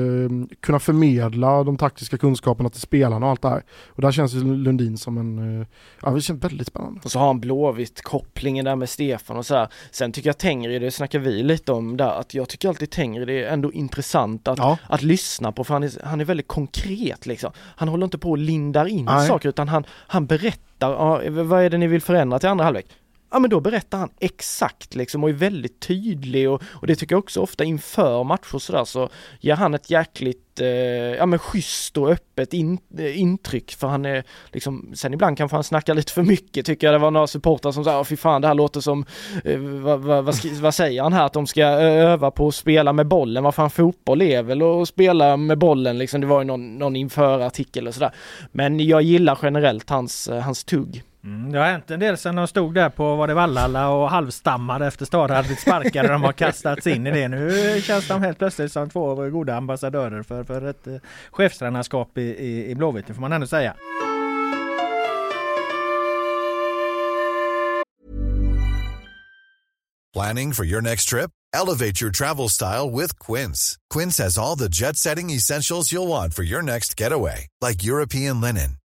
C: kunna förmedla de taktiska kunskaperna till spelarna och allt det här. Och där känns ju Lundin som en, eh, ja det känns väldigt spännande.
B: Och så har han Blåvitt kopplingen där med Stefan och sådär. Sen tycker jag Tengryd, det snackar vi lite om där, att jag tycker alltid Tengryd är ändå intressant att,
C: Ja.
B: att lyssna på för han är, han är väldigt konkret liksom. Han håller inte på och lindar in
C: Nej.
B: saker utan han, han berättar, ja, vad är det ni vill förändra till andra halvlek? Ja men då berättar han exakt liksom och är väldigt tydlig och, och det tycker jag också ofta inför matcher och sådär så ger han ett jäkligt, eh, ja men schysst och öppet in, eh, intryck för han är liksom, sen ibland kanske han snackar lite för mycket tycker jag det var några supportrar som sa, fy fan det här låter som, eh, vad, vad, vad, vad säger han här att de ska eh, öva på att spela med bollen, vad fan fotboll är väl att spela med bollen liksom, det var ju någon, någon inför artikel och sådär. Men jag gillar generellt hans, eh, hans tugg.
A: Mm, det har hänt en del sen de stod där på var det Vallala och halvstammade efter Stara hade blivit sparkade. de har kastats in i det. Nu känns de helt plötsligt som två goda ambassadörer för, för ett eh, chefstränarskap i, i, i Blåvitt, det får man ändå säga.
D: Planning for your next trip? Elevate your travel style with Quince. Quince has all the jet setting essentials you'll want for your next getaway, like European linen,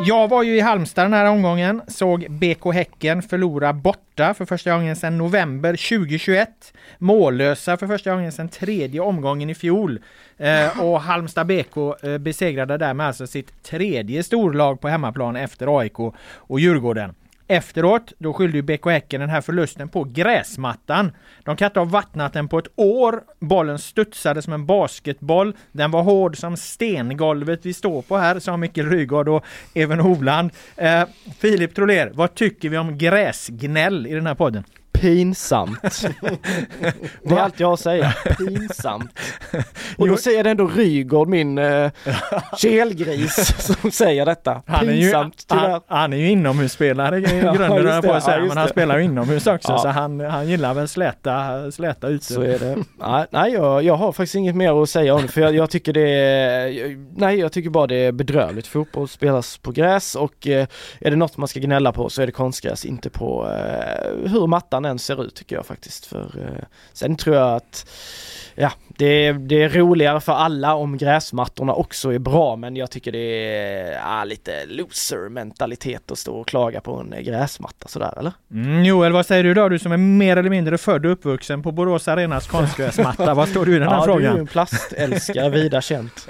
A: Jag var ju i Halmstad den här omgången, såg BK Häcken förlora borta för första gången sedan november 2021. Mållösa för första gången sedan tredje omgången i fjol. Eh, och Halmstad BK eh, besegrade därmed alltså sitt tredje storlag på hemmaplan efter AIK och Djurgården. Efteråt, då skyllde ju BK Häcken den här förlusten på gräsmattan. De kan inte ha vattnat den på ett år. Bollen studsade som en basketboll. Den var hård som stengolvet vi står på här, sa Mikael Rygaard och Even Hovland. Eh, Filip Troler, vad tycker vi om gräsgnäll i den här podden?
B: Pinsamt. det är allt jag har att säga. Pinsamt. Och då säger det ändå Rygaard, min uh, kelgris, som säger detta.
A: Han är ju,
B: Pinsamt, tyvärr.
A: han, han är ju inomhusspelare i
B: Ja,
A: grunden,
B: just
A: jag på
B: det.
A: att säga,
B: Ja, just
A: men han
B: det.
A: spelar ju inomhus också,
B: Ja.
A: så han, han gillar väl släta, släta ute.
B: Så är det. Nej, nej jag, jag har faktiskt inget mer att säga om det för jag, jag tycker det är, nej jag tycker bara det är bedrövligt. Fotboll spelas på gräs och eh, är det något man ska gnälla på så är det konstgräs, inte på eh, hur mattan än ser ut tycker jag faktiskt. För eh, sen tror jag att Ja, det är, det är roligare för alla om gräsmattorna också är bra men jag tycker det är ja, lite loser mentalitet att stå och klaga på en gräsmatta sådär eller?
A: Mm, Joel, vad säger du då? Du som är mer eller mindre född och uppvuxen på Borås Arenas konstgräsmatta. vad står du i den här
B: ja, du är ju
A: frågan?
B: en plastälskare, vida känt.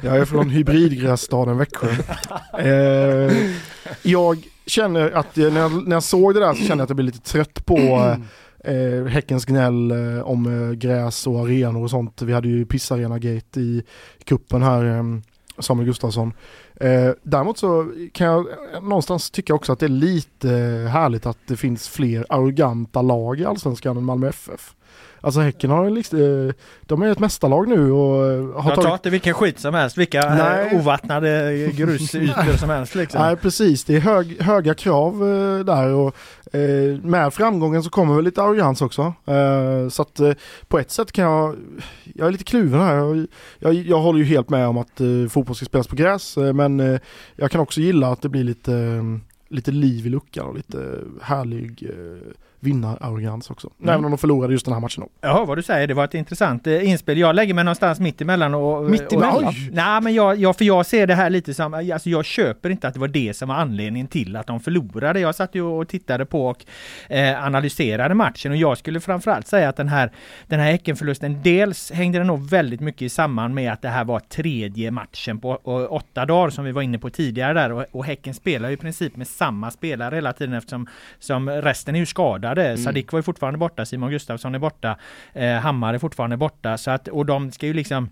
C: Jag är från hybridgrässtaden Växjö. Eh, jag känner att när jag, när jag såg det där så kände jag att jag blev lite trött på eh, eh Häckens gnäll eh, om eh, gräs och arenor och sånt. Vi hade ju pissarena-gate i kuppen här eh, Samuel Gustafsson. Eh, däremot så kan jag eh, någonstans tycka också att det är lite eh, härligt att det finns fler arroganta lag i Allsvenskan än Malmö FF. Alltså Häcken har liksom, de är ett mästarlag nu och
A: har tagit... inte vilken skit som helst, vilka eh, Nej. ovattnade grusytor som helst liksom.
C: Nej precis, det är hög, höga krav där och med framgången så kommer väl lite arrogans också. Så att på ett sätt kan jag, jag är lite kluven här. Jag, jag, jag håller ju helt med om att fotboll ska spelas på gräs men jag kan också gilla att det blir lite, lite liv i luckan och lite härlig vinnararrogans också. Mm. Även om de förlorade just den här matchen.
A: Ja, vad du säger, det var ett intressant eh, inspel. Jag lägger mig någonstans mitt emellan och...
C: Mitt emellan? Och,
A: nej, men jag, jag, för jag ser det här lite som, alltså jag köper inte att det var det som var anledningen till att de förlorade. Jag satt ju och tittade på och eh, analyserade matchen och jag skulle framförallt säga att den här, den här Häckenförlusten, dels hängde den nog väldigt mycket samman med att det här var tredje matchen på åtta dagar som vi var inne på tidigare där och, och Häcken spelar ju i princip med samma spelare hela tiden eftersom som resten är ju skadade. Mm. Sadik var ju fortfarande borta, Simon Gustafsson är borta, eh, Hammar är fortfarande borta. Så att, och de ska ju liksom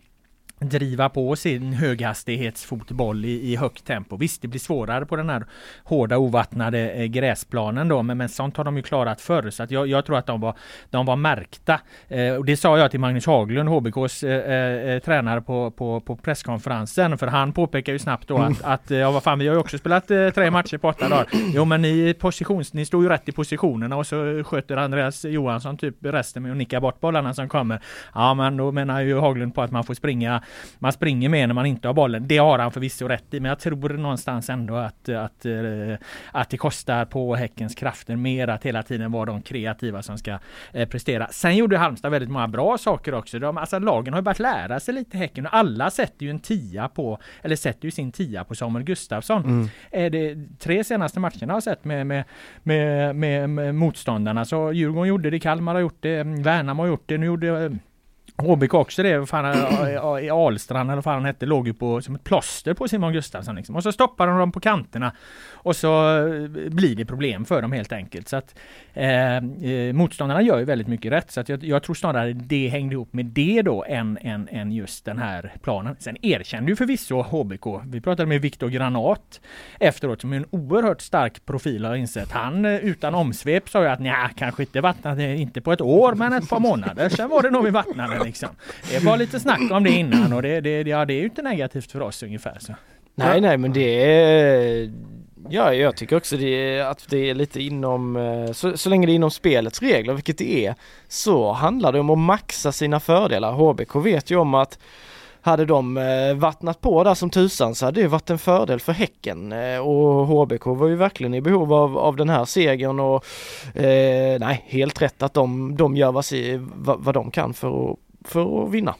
A: driva på sin höghastighetsfotboll i, i högt tempo. Visst, det blir svårare på den här hårda ovattnade eh, gräsplanen då, men, men sånt har de ju klarat förr. Så att jag, jag tror att de var, de var märkta. Eh, och det sa jag till Magnus Haglund, HBKs eh, eh, tränare på, på, på presskonferensen, för han påpekar ju snabbt då att, mm. att ja vad fan, vi har ju också spelat eh, tre matcher på åtta dagar. Jo men ni, positions, ni stod ju rätt i positionerna och så sköter Andreas Johansson typ resten med att nicka bort bollarna som kommer. Ja men då menar ju Haglund på att man får springa man springer mer när man inte har bollen. Det har han förvisso rätt i, men jag tror någonstans ändå att, att, eh, att det kostar på Häckens krafter mer att hela tiden vara de kreativa som ska eh, prestera. Sen gjorde Halmstad väldigt många bra saker också. De, alltså lagen har börjat lära sig lite Häcken och alla sätter ju en tia på, eller sätter ju sin tia på Samuel Gustafsson. Mm. Är det tre senaste matcherna har jag sett med, med, med, med, med motståndarna. Så Djurgården gjorde det, Kalmar har gjort det, Värnamo har gjort det, nu gjorde HBK också det, fan, i Alstrand eller vad fan han hette, låg ju på, som ett plåster på Simon Gustafsson. Liksom. Och så stoppar de dem på kanterna. Och så eh, blir det problem för dem helt enkelt. Så att eh, eh, Motståndarna gör ju väldigt mycket rätt. Så att jag, jag, tror snarare det hängde ihop med det då än, än, än just den här planen. Sen erkände ju förvisso HBK. Vi pratade med Viktor Granat efteråt som är en oerhört stark profil har insett. Han eh, utan omsvep sa ju att nja, kanske inte vattnade, inte på ett år men ett par månader. Sen var det nog vi vattnade liksom. Det var lite snack om det innan och det, det, ja, det är ju inte negativt för oss ungefär. Så.
B: Nej, nej, men det är Ja, jag tycker också det är, att det är lite inom, eh, så, så länge det är inom spelets regler, vilket det är, så handlar det om att maxa sina fördelar. HBK vet ju om att hade de eh, vattnat på där som tusan så hade det varit en fördel för Häcken eh, och HBK var ju verkligen i behov av, av den här segern och eh, nej, helt rätt att de, de gör vad, vad de kan för att, för att vinna.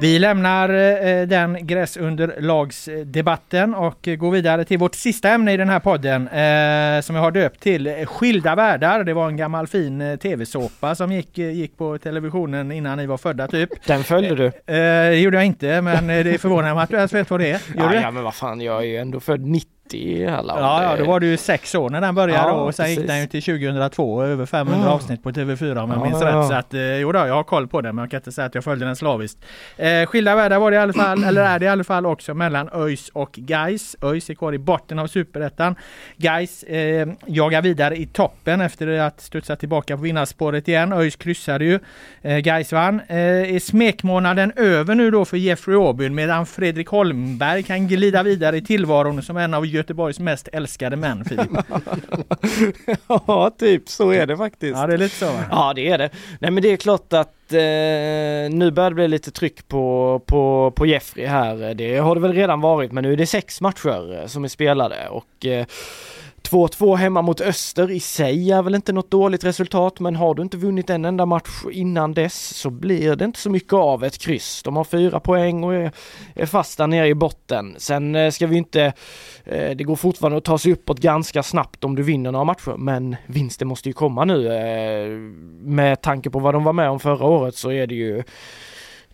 A: Vi lämnar eh, den gräsunderlagsdebatten och går vidare till vårt sista ämne i den här podden eh, som jag har döpt till Skilda världar. Det var en gammal fin eh, tv-såpa som gick, gick på televisionen innan ni var födda typ.
B: Den följde du?
A: det gjorde jag inte men det förvånar mig att du ens vet vad det är.
B: Ja, ja, men vad fan jag är ju ändå född 90 i alla
A: Ja, ja, då var du ju sex år när den började ja, och sen precis. gick den ju till 2002 över 500 ja. avsnitt på TV4 om jag ja, minns rätt. Så att eh, jo då, jag har koll på den men jag kan inte säga att jag följde den slaviskt. Eh, skilda världar var det i alla fall, eller är det i alla fall också mellan ÖIS och Gais. ÖIS är kvar i botten av Superettan. Gais eh, jagar vidare i toppen efter att studsa tillbaka på vinnarspåret igen. ÖIS kryssade ju. Eh, Gais vann. Eh, är smekmånaden över nu då för Jeffrey Aubyn medan Fredrik Holmberg kan glida vidare i tillvaron som en av Göteborgs mest älskade män, Filip.
B: ja, typ så är det faktiskt.
A: Ja, det är lite så.
B: Ja, det är det. Nej, men det är klart att eh, nu börjar det bli lite tryck på, på, på Jeffrey här. Det har det väl redan varit, men nu är det sex matcher eh, som är spelade och eh, 2-2 hemma mot Öster i sig är väl inte något dåligt resultat, men har du inte vunnit en enda match innan dess så blir det inte så mycket av ett kryss. De har fyra poäng och är, är fast där nere i botten. Sen eh, ska vi inte, eh, det går fortfarande att ta sig uppåt ganska snabbt om du vinner några matcher, men vinsten måste ju komma nu. Eh, med tanke på vad de var med om förra året så är det ju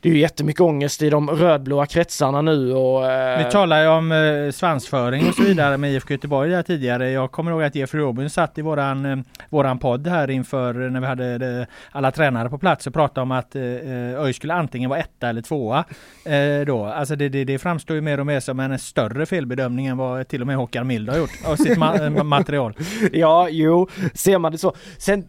B: det är ju jättemycket ångest i de rödblåa kretsarna nu och...
A: Vi talade ju om eh, svansföring och så vidare med IFK Göteborg där tidigare. Jag kommer ihåg att Jeffrey Robin satt i våran, eh, våran podd här inför när vi hade det, alla tränare på plats och pratade om att eh, ÖIS skulle antingen vara etta eller tvåa. Eh, då. Alltså det, det, det framstår ju mer och mer som en större felbedömning än vad till och med Håkan Mild har gjort av sitt ma material.
B: Ja, jo, ser man det så. Sen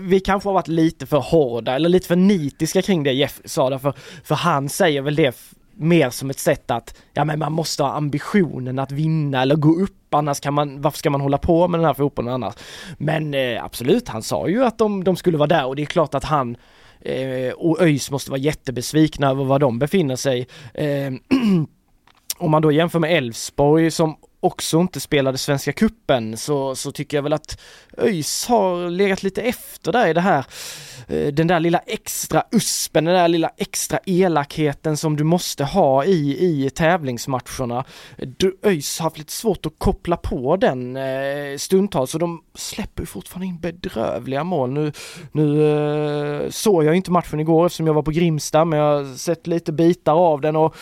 B: vi kanske har varit lite för hårda eller lite för nitiska kring det Jeff sa därför, för han säger väl det mer som ett sätt att, ja men man måste ha ambitionen att vinna eller gå upp annars kan man, varför ska man hålla på med den här fotbollen annars? Men eh, absolut, han sa ju att de, de skulle vara där och det är klart att han eh, och ÖIS måste vara jättebesvikna över var de befinner sig. Eh, om man då jämför med Elfsborg som också inte spelade Svenska Kuppen så, så tycker jag väl att ÖIS har legat lite efter där i det här eh, den där lilla extra uspen, den där lilla extra elakheten som du måste ha i, i tävlingsmatcherna. ÖIS har haft lite svårt att koppla på den eh, stundtals så de släpper fortfarande in bedrövliga mål. Nu, nu eh, såg jag inte matchen igår eftersom jag var på Grimsta men jag har sett lite bitar av den och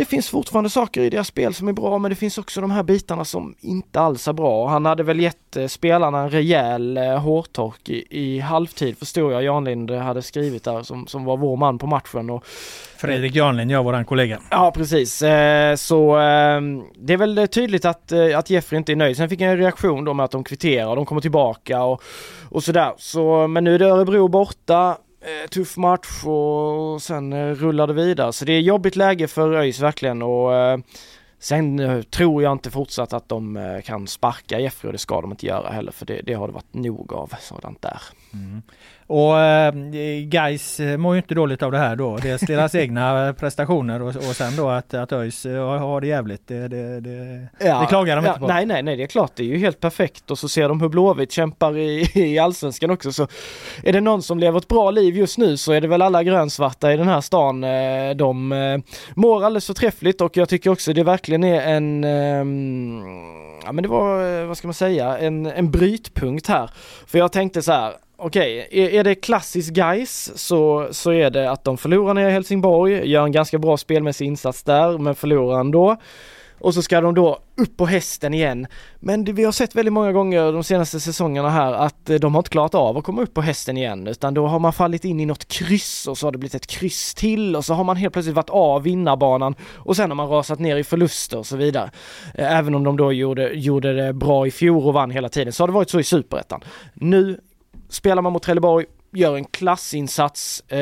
B: det finns fortfarande saker i deras spel som är bra men det finns också de här bitarna som inte alls är bra. Han hade väl gett eh, spelarna en rejäl eh, hårtork i, i halvtid förstod jag Janlind hade skrivit där som, som var vår man på matchen. Och,
A: Fredrik Janlind, ja våran kollega.
B: Ja precis, eh, så ehm, det är väl tydligt att, att Jeffrey inte är nöjd. Sen fick jag en reaktion då med att de kvitterar och de kommer tillbaka och, och sådär. Så, men nu är det Örebro borta eh, Eh, tuff match och sen eh, rullar det vidare. Så det är jobbigt läge för ÖIS verkligen och eh, sen tror jag inte fortsatt att de kan sparka Jeffrey och det ska de inte göra heller för det, det har det varit nog av sådant där. Mm.
A: Och äh, Gais mår ju inte dåligt av det här då. Dels deras egna prestationer och, och sen då att, att ÖIS har det jävligt. Det, det, det, ja, det klagar de
B: ja,
A: inte på.
B: Nej, nej, nej, det är klart. Det är ju helt perfekt och så ser de hur Blåvitt kämpar i, i allsvenskan också. Så är det någon som lever ett bra liv just nu så är det väl alla grönsvarta i den här stan. De mår alldeles förträffligt och jag tycker också det verkligen är en ehm, ja men det var, vad ska man säga, en, en brytpunkt här. För jag tänkte så här, okej, okay, är, är, det klassisk guys så, så är det att de förlorar nere i Helsingborg, gör en ganska bra spelmässig insats där, men förlorar ändå. Och så ska de då upp på hästen igen. Men det, vi har sett väldigt många gånger de senaste säsongerna här att eh, de har inte klarat av att komma upp på hästen igen utan då har man fallit in i något kryss och så har det blivit ett kryss till och så har man helt plötsligt varit av vinnarbanan och sen har man rasat ner i förluster och så vidare. Eh, även om de då gjorde, gjorde det bra i fjol och vann hela tiden så har det varit så i superettan. Nu spelar man mot Trelleborg, gör en klassinsats. Eh,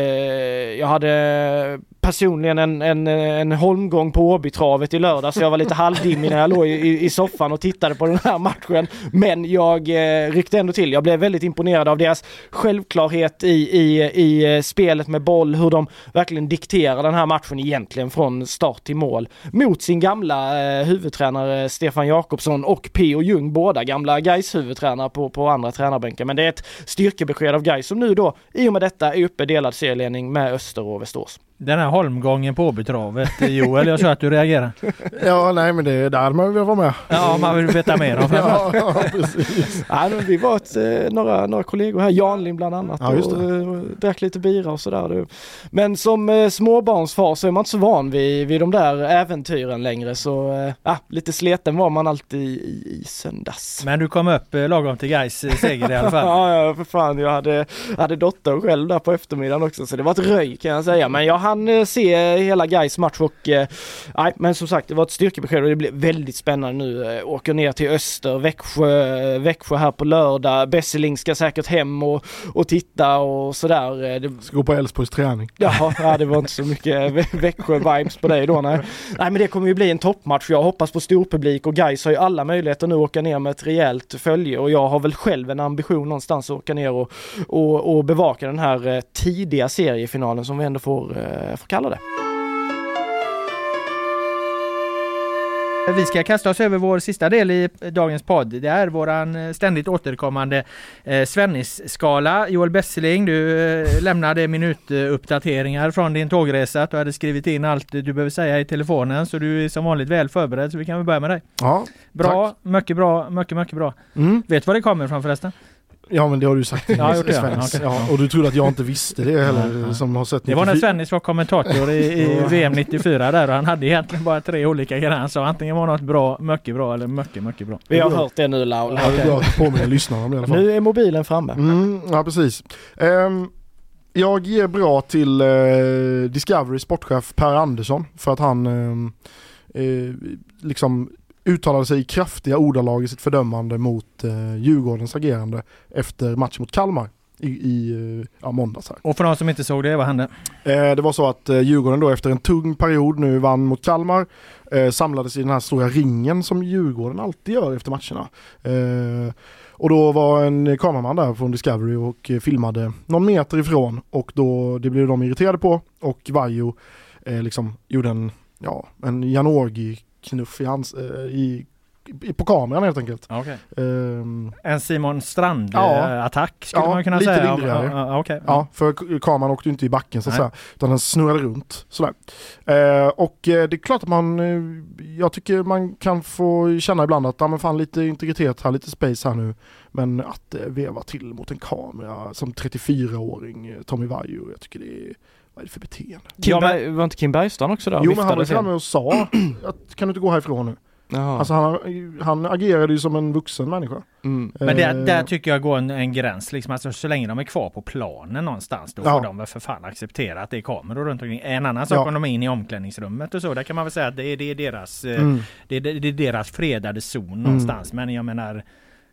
B: jag hade personligen en, en, en holmgång på Åbytravet i lördag så jag var lite halvdimmig när jag låg i, i soffan och tittade på den här matchen. Men jag eh, ryckte ändå till. Jag blev väldigt imponerad av deras självklarhet i, i, i eh, spelet med boll, hur de verkligen dikterar den här matchen egentligen från start till mål. Mot sin gamla eh, huvudtränare Stefan Jakobsson och P.O. Ljung, båda gamla Gais huvudtränare på, på andra tränarbänken. Men det är ett styrkebesked av Gais som nu då i och med detta är uppe delad serieledning med Öster och Västerås.
A: Den här holmgången på Åbytravet, Joel, jag tror att du reagerar.
C: ja, nej men det där man vill vara med.
A: Ja, man vill veta mer om
C: ja, ja, precis.
B: ja, vi var ett, eh, några, några kollegor här, Janlin bland annat, ja, och, och eh, drack lite bira och sådär. Men som eh, småbarnsfar så är man inte så van vid, vid de där äventyren längre så ja, lite sleten var man alltid i, i söndags.
A: Men du kom upp lagom till Gais seger i alla fall?
B: ja, ja, för fan. Jag hade, hade dotter själv där på eftermiddagen också så det var ett röj kan jag säga. Men jag han eh, se hela Gais match och eh, nej, men som sagt det var ett styrkebesked och det blir väldigt spännande nu. Eh, åker ner till Öster, Växjö, Växjö här på lördag. Besseling ska säkert hem och, och titta och sådär.
C: Det... Ska gå på Elfsborgs träning.
B: Jaha, ja, det var inte så mycket Växjö-vibes på dig då nej. Nej men det kommer ju bli en toppmatch. Jag hoppas på storpublik och Gais har ju alla möjligheter nu att åka ner med ett rejält följe och jag har väl själv en ambition någonstans att åka ner och, och, och bevaka den här tidiga seriefinalen som vi ändå får Eh, får kalla det.
A: Vi ska kasta oss över vår sista del i dagens podd. Det är våran eh, ständigt återkommande eh, Svennis-skala. Joel Besseling, du lämnade minutuppdateringar från din tågresa. Du hade skrivit in allt du behöver säga i telefonen så du är som vanligt väl förberedd så vi kan väl börja med dig.
C: Ja,
A: Bra,
C: tack.
A: mycket bra, mycket, mycket bra. Mm. Vet du var det kommer ifrån förresten?
C: Ja men det har du sagt
A: Ja, jag gjort det, ja.
C: Och du trodde att jag inte visste det heller som har sett
A: Det var när
C: 94.
A: Svennis var kommentator i, i VM 94 där och han hade egentligen bara tre olika grejer. Han sa antingen var något bra, mycket bra eller mycket, mycket bra.
B: Vi har hört det nu Laul.
C: Ja, det är bra att påminna lyssnarna om det i alla fall.
B: Nu är mobilen framme.
C: Mm, ja precis. Ehm, jag ger bra till eh, Discovery sportchef Per Andersson för att han ehm, eh, liksom uttalade sig i kraftiga ordalag i sitt fördömande mot eh, Djurgårdens agerande efter matchen mot Kalmar i, i eh, ja, måndags här.
A: Och för de som inte såg det, vad hände?
C: Eh, det var så att eh, Djurgården då efter en tung period nu vann mot Kalmar. Eh, samlades i den här stora ringen som Djurgården alltid gör efter matcherna. Eh, och då var en kameraman där från Discovery och filmade någon meter ifrån och då, det blev de irriterade på och Vajo eh, liksom gjorde en, ja, en Janogy knuff i hans, eh, i, på kameran helt enkelt.
A: Okay.
C: Ehm,
A: En Simon Strand
C: Ja.
A: skulle
C: Ja,
A: man kunna
C: lite
A: säga.
C: lindrigare.
A: Ja, ja, okej.
C: Ja, för kameran åkte ju inte i backen så att säga, utan den snurrade runt sådär. Eh, och eh, det är klart att man, jag tycker man kan få känna ibland att, ja men fan lite integritet här, lite space här nu. Men att veva till mot en kamera som 34-åring, eh, Tommy Vaiho, jag tycker det är, vad är det för beteende?
A: Ja, men-
B: var inte Kim Bergstrand också där
C: Jo men han var ju framme och sa att kan du inte gå härifrån nu?
B: Jaha.
C: Alltså han, han agerade ju som en vuxen människa.
B: mm.
A: Men där,
C: Eh,
A: där tycker jag går en, en gräns. Liksom. Alltså, så länge de är kvar på planen någonstans då
C: Ja.
A: får de väl för fan acceptera att det är kameror runt omkring. En annan sak
C: Ja.
A: om de är inne i omklädningsrummet och så. Där kan man väl säga att det är, det är, deras, eh,
C: mm.
A: det är, det är deras fredade zon någonstans. Men jag menar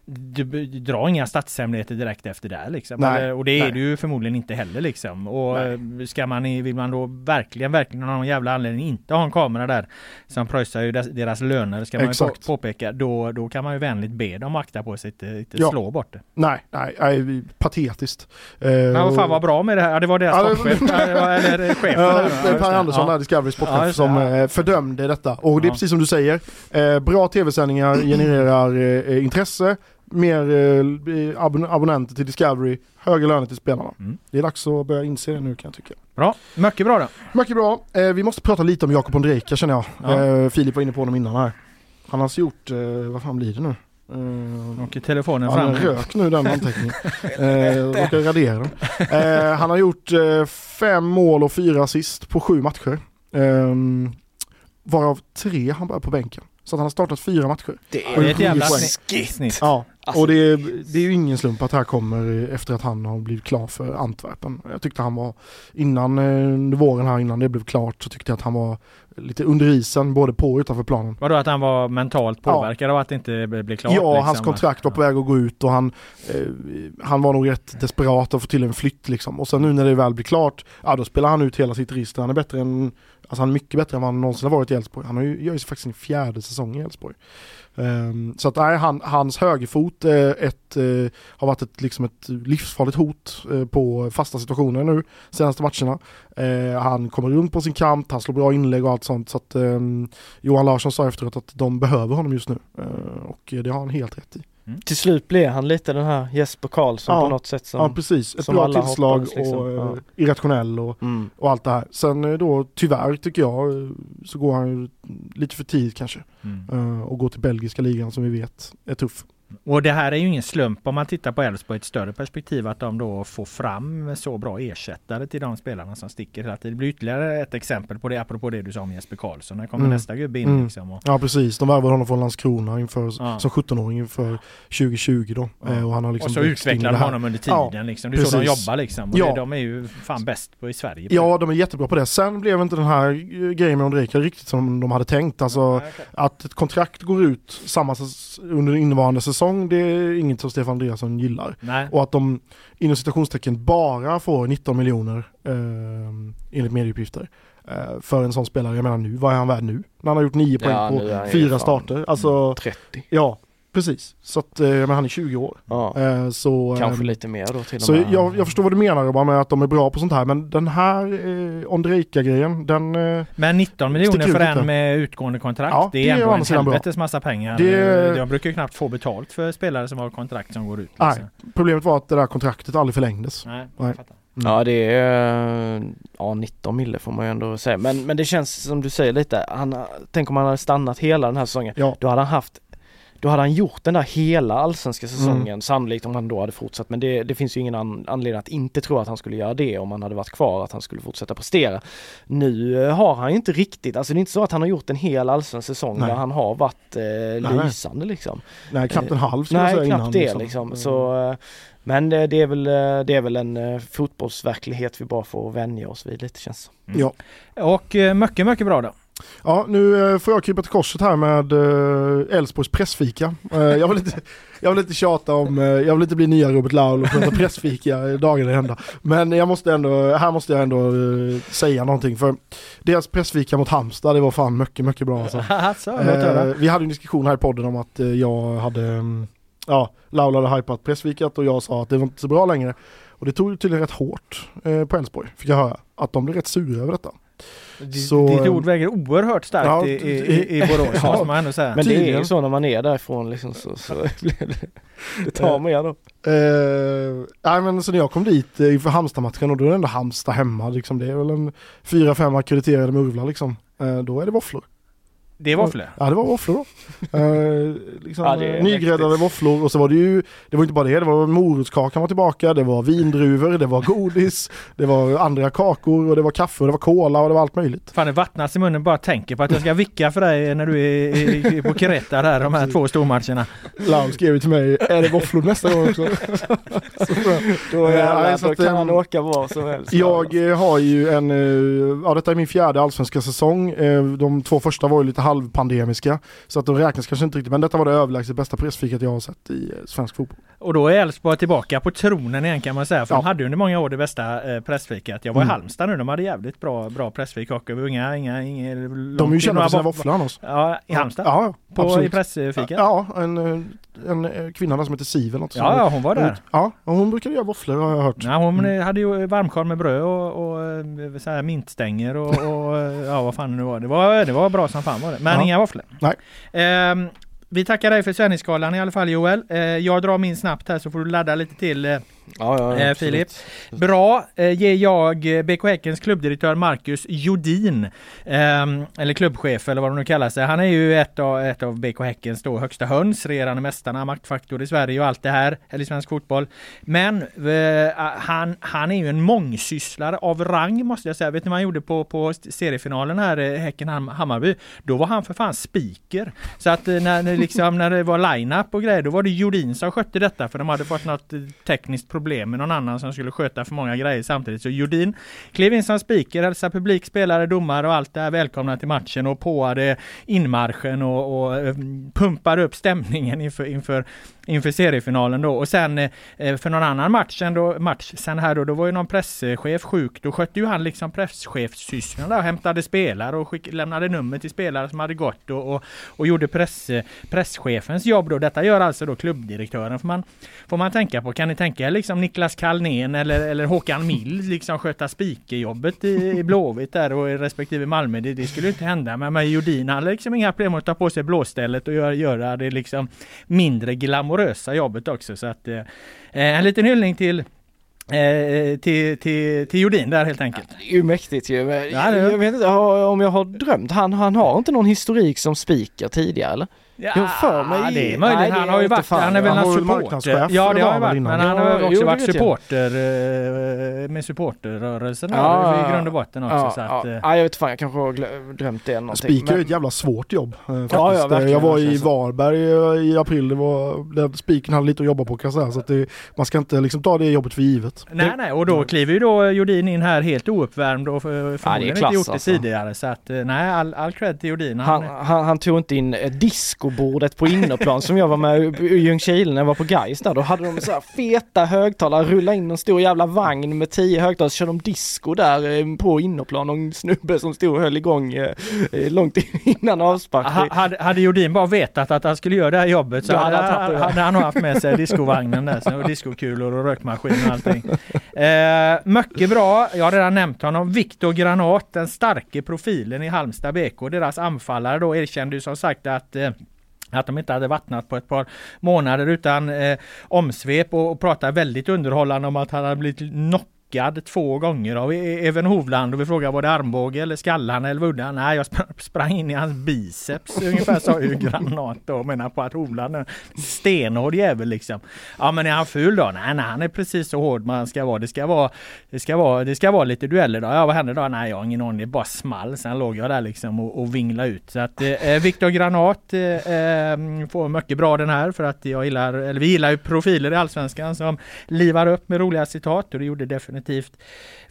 A: du, du drar inga statshemligheter direkt efter där liksom.
C: Nej,
A: och det är det ju förmodligen inte heller liksom. Och
C: Nej.
A: eh, ska man, vill man då verkligen, verkligen av någon jävla anledning inte ha en kamera där som pröjsar ju deras löner ska man ju
C: Exakt.
A: på, påpeka. Då, då kan man ju vänligt be dem akta på sig, inte, inte
C: Ja.
A: slå bort det.
C: Nej, nej, nej, patetiskt. Eh,
A: Men vad fan var bra med det här? Ja det var deras
C: Ja, det-
A: sportchef, eller chefen
C: Ja,
A: där,
C: det Per
A: det.
C: Andersson
A: Ja.
C: Discovery sportchef,
A: Ja, det,
C: som
A: ja.
C: eh, fördömde detta. Och det är precis som du säger, bra tv-sändningar genererar intresse, mer eh, abon- abonnenter till Discovery, högre löner till spelarna.
A: Mm.
C: Det är dags att börja inse det nu kan jag tycka.
A: Bra, mycket bra då.
C: Mycket bra. Eh, vi måste prata lite om Jakob Ondrejka känner jag.
A: Ja.
C: Eh, Filip var inne på honom innan här. Han har alltså gjort, eh, vad fan blir det nu? Eh,
A: Och telefonen fram.
C: den rök nu den anteckningen. jag råkade radera den. Eh, han har gjort eh, fem mål och fyra assist på sju matcher. Eh, varav tre han bara på bänken. Så att han har startat fyra matcher.
B: Det
A: är ett jävla snitt.
C: Ja,
B: Alltså-
C: och det är, det är ju ingen slump att det här kommer efter att han har blivit klar för Antwerpen. Jag tyckte han var, innan eh, under våren här, innan det blev klart, så tyckte jag att han var lite under isen både på och utanför planen.
A: Vadå att han var mentalt
C: Ja.
A: påverkad av att det inte blev blev klart?
C: Ja,
A: liksom?
C: hans kontrakt var på väg att gå ut och han, eh, han var nog rätt desperat att få till en flytt liksom. Och sen nu när det väl blir klart, ja då spelar han ut hela sitt register. Han är bättre än, alltså han är mycket bättre än vad han någonsin har varit i Elfsborg. Han har ju, gör ju faktiskt sin fjärde säsong i Elfsborg. Ehm, så att nej, han, hans högerfot ett, eh, har varit ett, liksom ett livsfarligt hot eh, på fasta situationer nu senaste matcherna. Eh, han kommer runt på sin kant, han slår bra inlägg och allt sånt. Så att, ehm, Johan Larsson sa efteråt att de behöver honom just nu. Och det har han helt rätt i.
B: Till slut blev han lite den här Jesper Karlsson
C: Ja.
B: på något sätt som...
C: ja precis, ett bra
B: alla
C: tillslag
B: hoppades, liksom.
C: och eh,
B: Ja.
C: irrationell och,
B: Mm.
C: och allt det här. Sen eh, då tyvärr tycker jag eh, så går han ju lite för tidigt kanske.
A: Mm.
C: Och går till belgiska ligan som vi vet är tuff.
A: Och det här är ju ingen slump om man tittar på Elfsborg i ett större perspektiv att de då får fram så bra ersättare till de spelarna som sticker hela tiden. Det blir ytterligare ett exempel på det apropå det du sa om Jesper Karlsson. När kommer
C: Mm.
A: nästa gubbe in
C: Mm.
A: liksom. Och,
C: Ja precis, de värvade honom från Landskrona inför,
A: Ja.
C: som 17-åring inför 2020 då.
A: Ja.
C: Eh, och han har liksom
A: och så
C: det
A: de honom under tiden
C: Ja,
A: liksom. Det är så de jobbar liksom. Och
C: Ja.
A: det, de är ju fan bäst på i Sverige. på
C: Ja,
A: det.
C: de är jättebra på det. Sen blev inte den här grejen med Ondrejka riktigt som de hade tänkt. Alltså
A: okej.
C: att ett kontrakt går ut samma under innevarande säsong, det är inget som Stefan Andreasson gillar.
A: Nej.
C: Och att de inom citationstecken bara får 19 miljoner eh, enligt medieuppgifter. Eh, för en sån spelare, jag menar nu, vad är han värd nu? När han har gjort 9 poäng
B: Ja,
C: på
B: han ju
C: fyra starter. Alltså,
B: 30.
C: ja, precis. Så att, eh, men han är 20 år.
B: Ja.
C: Eh, så,
B: Kanske
C: eh,
B: lite mer då till och
C: så
B: med.
C: jag, jag förstår vad du menar Robban med att de är bra på sånt här men den här eh, Ondrejka-grejen, den... Eh,
A: Men 19 miljoner för en med utgående kontrakt.
C: Ja,
A: det
C: det
A: är
C: är å
A: ändå en
C: bra.
A: helvetes massa pengar.
C: Det-
A: De brukar ju knappt få betalt för spelare som har kontrakt som går ut.
C: nej,
A: liksom.
C: problemet var att det där kontraktet aldrig förlängdes.
A: Nej,
C: Nej.
A: jag fattar.
B: Ja det är, ja 19 mille får man ju ändå säga. Men, men det känns som du säger lite, han, tänk om han hade stannat hela den här säsongen.
C: Ja,
B: Då hade han haft då hade han gjort den där hela allsvenska säsongen mm. sannolikt om han då hade fortsatt men det, det finns ju ingen an, anledning att inte tro att han skulle göra det om han hade varit kvar, att han skulle fortsätta prestera. Nu eh, har han ju inte riktigt, alltså det är inte så att han har gjort en hel allsvensk säsong nej. där han har varit eh, lysande liksom.
C: Nej, knappt en halv
B: Nej, knappt innan, det liksom. liksom. Så, eh, men det är väl, det är väl en fotbollsverklighet vi bara får vänja oss vid lite känns
C: mm. Ja.
A: Och mycket, mycket bra då.
C: Ja, nu eh, får jag krypa till korset här med eh, Elfsborgs pressfika. Eh, jag, vill inte, jag vill inte tjata om, jag vill inte bli nya Robert Laul och prata pressfika dagen ända. Men jag måste ändå, här måste jag ändå säga någonting för deras pressfika mot Halmstad, det var fan mycket, mycket bra alltså. Vi hade en diskussion här i podden om att jag hade, mm, ja, Laul hade hypat pressfikat och jag sa att det var inte så bra längre. Och det tog tydligen rätt hårt på Elfsborg, fick jag höra. Att de blev rätt sura över detta.
A: Så, Ditt ord väger oerhört starkt ja, i, i, i Borås, ja, måste man ändå säga.
B: Men det är ju så när man är därifrån liksom så, så det, tar med då.
C: Uh, nej men så när jag kom dit inför Halmstad-matchen och då är det ändå Halmstad hemma liksom. Det är väl en fyra, fem akkrediterade murvlar liksom. Uh, då är det våfflor.
A: Det är våfflor?
C: Ja det var våfflor då. eh, liksom, ja, nygräddade våfflor och så var det ju, det var inte bara det, det var morotskakan var tillbaka, det var vindruvor, det var godis, det var andra kakor och det var kaffe och det var cola och det var allt möjligt.
A: Fan det vattnas i munnen bara tänker på att jag ska vicka för dig när du är på Kreta där, de här två stormatcherna.
C: Laul skrev till mig, är det våfflor nästa gång också?
B: så, då, jävlar, ja, så då kan han åka var som helst.
C: Jag eh, har ju en, eh, ja detta är min fjärde allsvenska säsong, eh, de två första var ju lite halvpandemiska. Så att de räknas kanske inte riktigt, men detta var det överlägset bästa pressfikat jag har sett i eh, svensk fotboll.
A: Och då är Elfsborg tillbaka på tronen igen kan man säga, för ja. de hade under många år det bästa eh, pressfikat. Jag var mm. i Halmstad nu, de hade jävligt bra, bra pressfik och inga, inga, inga
C: De är ju kända för sina våfflor
A: annars. Ja, i Halmstad?
C: Ja,
A: på, absolut. I pressfikat?
C: Ja, en, eh, en kvinna där som heter Siv eller något
A: Ja, ja, hon var där.
C: Ja, hon brukade göra våfflor har jag hört.
A: Ja, hon mm. hade ju varmkorv med bröd och, och så här mintstänger och, och ja, vad fan det nu var. Det var, det var bra som fan var det. Men ja. inga våfflor.
C: Nej.
A: Ehm, vi tackar dig för sändningsskalan i alla fall Joel. Eh, jag drar min snabbt här så får du ladda lite till eh,
B: Ja, ja,
A: eh, Filip. Bra eh, ger jag eh, BK Häckens klubbdirektör Marcus Jodin, eh, eller klubbchef eller vad de nu kallar sig. Han är ju ett av, ett av BK Häckens då högsta höns, regerande mästarna, maktfaktor i Sverige och allt det här, eller i svensk fotboll. Men eh, han, han är ju en mångsysslare av rang måste jag säga. Vet ni vad han gjorde på, på seriefinalen här, Häcken-Hammarby? Då var han för fan speaker. Så att när, liksom, när det var line-up och grejer, då var det Jodin som skötte detta för de hade fått något tekniskt problem med någon annan som skulle sköta för många grejer samtidigt. Så Jordin klev in som speaker, hälsade publik, spelare, domare och allt det här välkomna till matchen och påade inmarschen och, och eh, pumpade upp stämningen inför, inför inför seriefinalen då. Och sen eh, för någon annan match sen, då, match sen här då, då var ju någon presschef sjuk. Då skötte ju han liksom presschefssysslorna där och hämtade spelare och skick, lämnade nummer till spelare som hade gått och, och, och gjorde press, eh, presschefens jobb då. Detta gör alltså då klubbdirektören. Får man, får man tänka på. Kan ni tänka er liksom Niklas Kalnén eller, eller Håkan Mild liksom sköta spikerjobbet i, i Blåvitt där och i respektive Malmö. Det, det skulle inte hända. Men med Jordin hade liksom inga problem att ta på sig blåstället och göra, göra det liksom mindre glamorösa jobbet också. Så att, eh, en liten hyllning till Eh, till, till, till Jordin där helt enkelt.
B: Ja, det är ju mäktigt ju. Ja, jag vet inte om jag har drömt. Han, han har inte någon historik som speaker tidigare eller?
A: Ja, jag för mig. det är möjligt. Nej, han har ju varit, han är väl en supporter. Ja, det har han varit. Men han har också varit supporter eh, med supporterrörelsen ja, i grund och botten också. Ja, så att,
B: ja. Eh. ja, jag vet fan, jag kanske har glömt det någonting.
C: Speaker är ett jävla svårt jobb. Eh, faktiskt. Ja, ja, jag var i Varberg i april, det var, där speakern hade lite att jobba på kan jag säga. Så att det, man ska inte liksom ta det jobbet för givet.
A: Nej, nej, och då kliver ju då Jordin in här helt ouppvärmd och förmodligen inte gjort det alltså. tidigare. Så att nej, all, all cred till Jordin.
B: Han, han, han tog inte in disco discobordet på innerplan som jag var med i Ljungskile när jag var på Gais där. Då hade de så här feta högtalare, rulla in en stor jävla vagn med tio högtalare, så körde de disco där eh, på innerplan. Och en snubbe som stod och höll igång eh, eh, långt innan avspark.
A: Ha, hade, hade Jordin bara vetat att han skulle göra det här jobbet så ja, hade, hade, hade han haft med sig discovagnen där, och discokulor och rökmaskin och allting. Eh, mycket bra, jag har redan nämnt honom. Viktor Granat, den starke profilen i Halmstad BK. Deras anfallare då erkände ju som sagt att eh, att de inte hade vattnat på ett par månader utan eh, omsvep och, och pratade väldigt underhållande om att han hade blivit knockad knockad två gånger av e- e- Even Hovland och vi frågade var det armbåge eller skallan eller vuddan? Nej, jag sprang, in i hans biceps ungefär sa ju Granat då och menar på att Hovland är en stenhård jävel liksom. Ja men är han ful då? Nej, nej han är precis så hård man ska vara. Det ska vara, det ska vara, det ska vara lite dueller då. Ja vad hände då? Nej jag har ingen aning, det bara small. Sen låg jag där liksom och, och vingla ut. Så att eh, eh Viktor Granat eh, ehm, får mycket bra den här för att jag gillar, eller vi gillar ju profiler i Allsvenskan som livar upp med roliga citat och det gjorde definitivt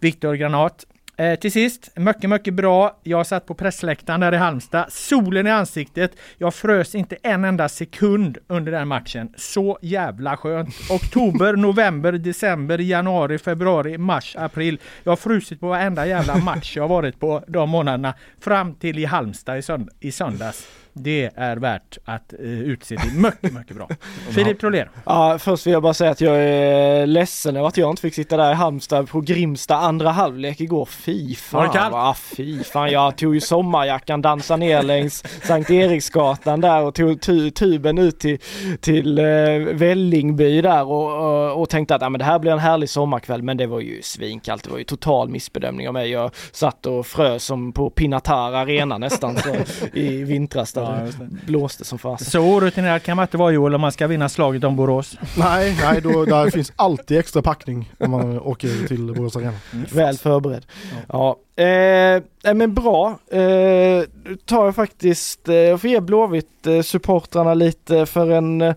A: Viktor Granat. Eh, till sist, mycket, mycket bra. Jag satt på pressläktaren där i Halmstad. Solen i ansiktet. Jag frös inte en enda sekund under den matchen. Så jävla skönt. Oktober, november, december, januari, februari, mars, april. Jag har frusit på varenda jävla match jag varit på de månaderna. Fram till i Halmstad i, sönd- i söndags. Det är värt att eh, utse till mycket, mycket bra. Filip Trollén.
B: Ja, först vill jag bara säga att jag är ledsen över att jag inte fick sitta där i Halmstad på Grimsta andra halvlek igår. Fy fan.
A: Var det kallt?
B: Ja, fy fan. Jag tog ju sommarjackan, dansade ner längs Sankt Eriksgatan där och tog tu tuben ut till, till eh, Vällingby där och, och, och tänkte att ja, men det här blir en härlig sommarkväll. Men det var ju svinkallt. Det var ju total missbedömning av mig. Jag satt och frös som på Pinatar Arena nästan så, i vintras där
A: Ja,
B: blåste som fasen.
A: Så orutinerad kan man inte vara Joel om man ska vinna slaget om Borås.
C: Nej, nej då, där finns alltid extra packning när man åker till Borås Arena.
B: Väl förberedd. Ja, eh, nej, men bra. Eh, tar jag faktiskt, eh, jag får ge Blåvitt eh, supportrarna lite för en eh,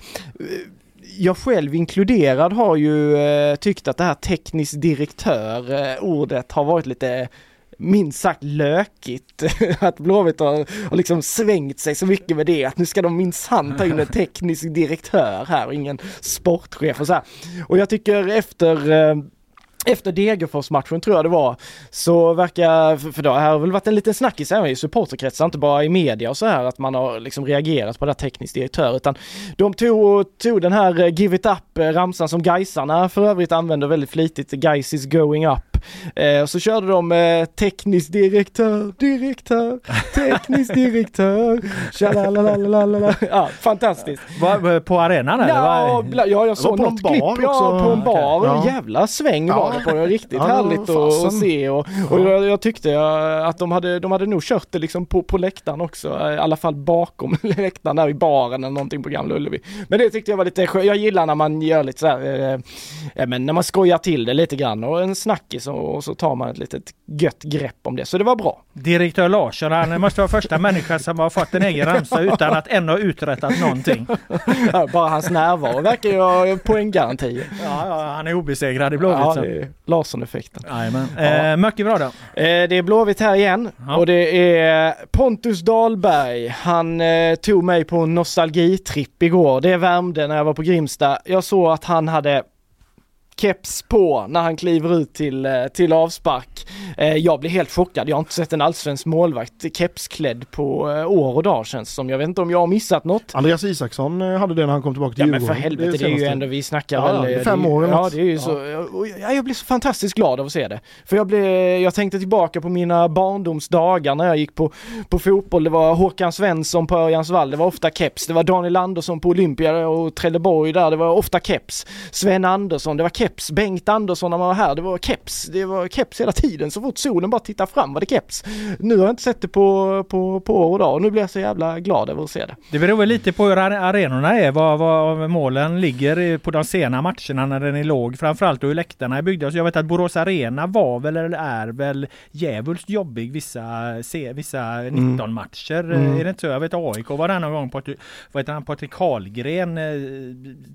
B: jag själv inkluderad har ju eh, tyckt att det här teknisk direktör eh, ordet har varit lite minst sagt lökigt. att Blåvitt har, har liksom svängt sig så mycket med det att nu ska de minsann ta in en teknisk direktör här och ingen sportchef och så här. Och jag tycker efter eh, efter Degerfors-matchen tror jag det var, så verkar, för- det har väl varit en liten snackis även i supporterkretsar, inte bara i media och så här, att man har liksom reagerat på det här teknisk direktör, utan de tog, tog den här eh, Give It Up-ramsan som Gaisarna för övrigt använder väldigt flitigt, Gais is going up. Eh, och så körde de eh, teknisk direktör, direktör, teknisk direktör, tjalalalalala. Ja, fantastiskt.
A: Va, på arenan eller?
B: Ja, ja, jag såg något klipp
C: bar
B: ja,
C: också.
B: på en bar.
C: Okej, ja.
B: Jävla sväng var det på det. Riktigt
C: Ja, var
B: härligt att, se och, och jag, jag tyckte eh, att de hade, de hade nog kört det liksom på, på läktaren också. eh, I alla fall bakom läktaren där i baren eller någonting på Gamla Ullevi. Men det tyckte jag var lite skönt. Jag gillar när man gör lite så här, eh, ja, men när man skojar till det lite grann och en snackis och, och så tar man ett litet gött grepp om det. Så det var bra.
A: Direktör Larsson, han måste vara första människan som har fått en egen ramsa utan att ännu ha uträttat någonting.
B: Bara hans närvaro verkar ju ha poänggaranti.
A: Ja, ja, han är obesegrad i Blåvitt.
B: Ja,
A: så.
B: det är Larsson-effekten. Ja.
A: Eh, mycket bra då.
B: Eh, det är Blåvitt här igen
A: Ja.
B: och det är Pontus Dahlberg. Han eh, tog mig på en nostalgitripp igår. Det värmde när jag var på Grimsta. Jag såg att han hade keps på när han kliver ut till, eh, till avspark. Eh, jag blir helt chockad. Jag har inte sett en allsvensk målvakt kepsklädd på eh, år och dag känns det som. Jag vet inte om jag har missat något.
C: Andreas Isaksson hade det när han kom tillbaka till
B: Ja men för
C: Djurgården.
B: helvete, det är ju ändå, vi snackar
C: Ja,
B: väl...
C: det är
B: eh,
C: fem år eller
B: Ja, det är ju
C: Ja.
B: så. och Jag, blir så fantastiskt glad av att se det. För jag blev, jag tänkte tillbaka på mina barndomsdagar när jag gick på, på fotboll. Det var Håkan Svensson på Örjansvall, det var ofta keps. Det var Daniel Andersson på Olympia och Trelleborg där, det var ofta keps. Sven Andersson, det var keps. Bengt Andersson när man var här, det var keps. Det var keps hela tiden. Så fort solen bara tittar fram var det keps. Nu har jag inte sett det på, på, på år och dag och nu blir jag så jävla glad över att se det.
A: Det beror väl lite på hur are- arenorna är, vad, vad målen ligger på de sena matcherna när den är låg. Framförallt hur läktarna är byggda. Så jag vet att Borås Arena var väl, eller är väl, djävulskt jobbig vissa, se, vissa 19 matcher.
C: Mm.
A: Är det inte så? Jag vet AIK var där någon gång, på, vad heter han, Patrik Karlgren eh,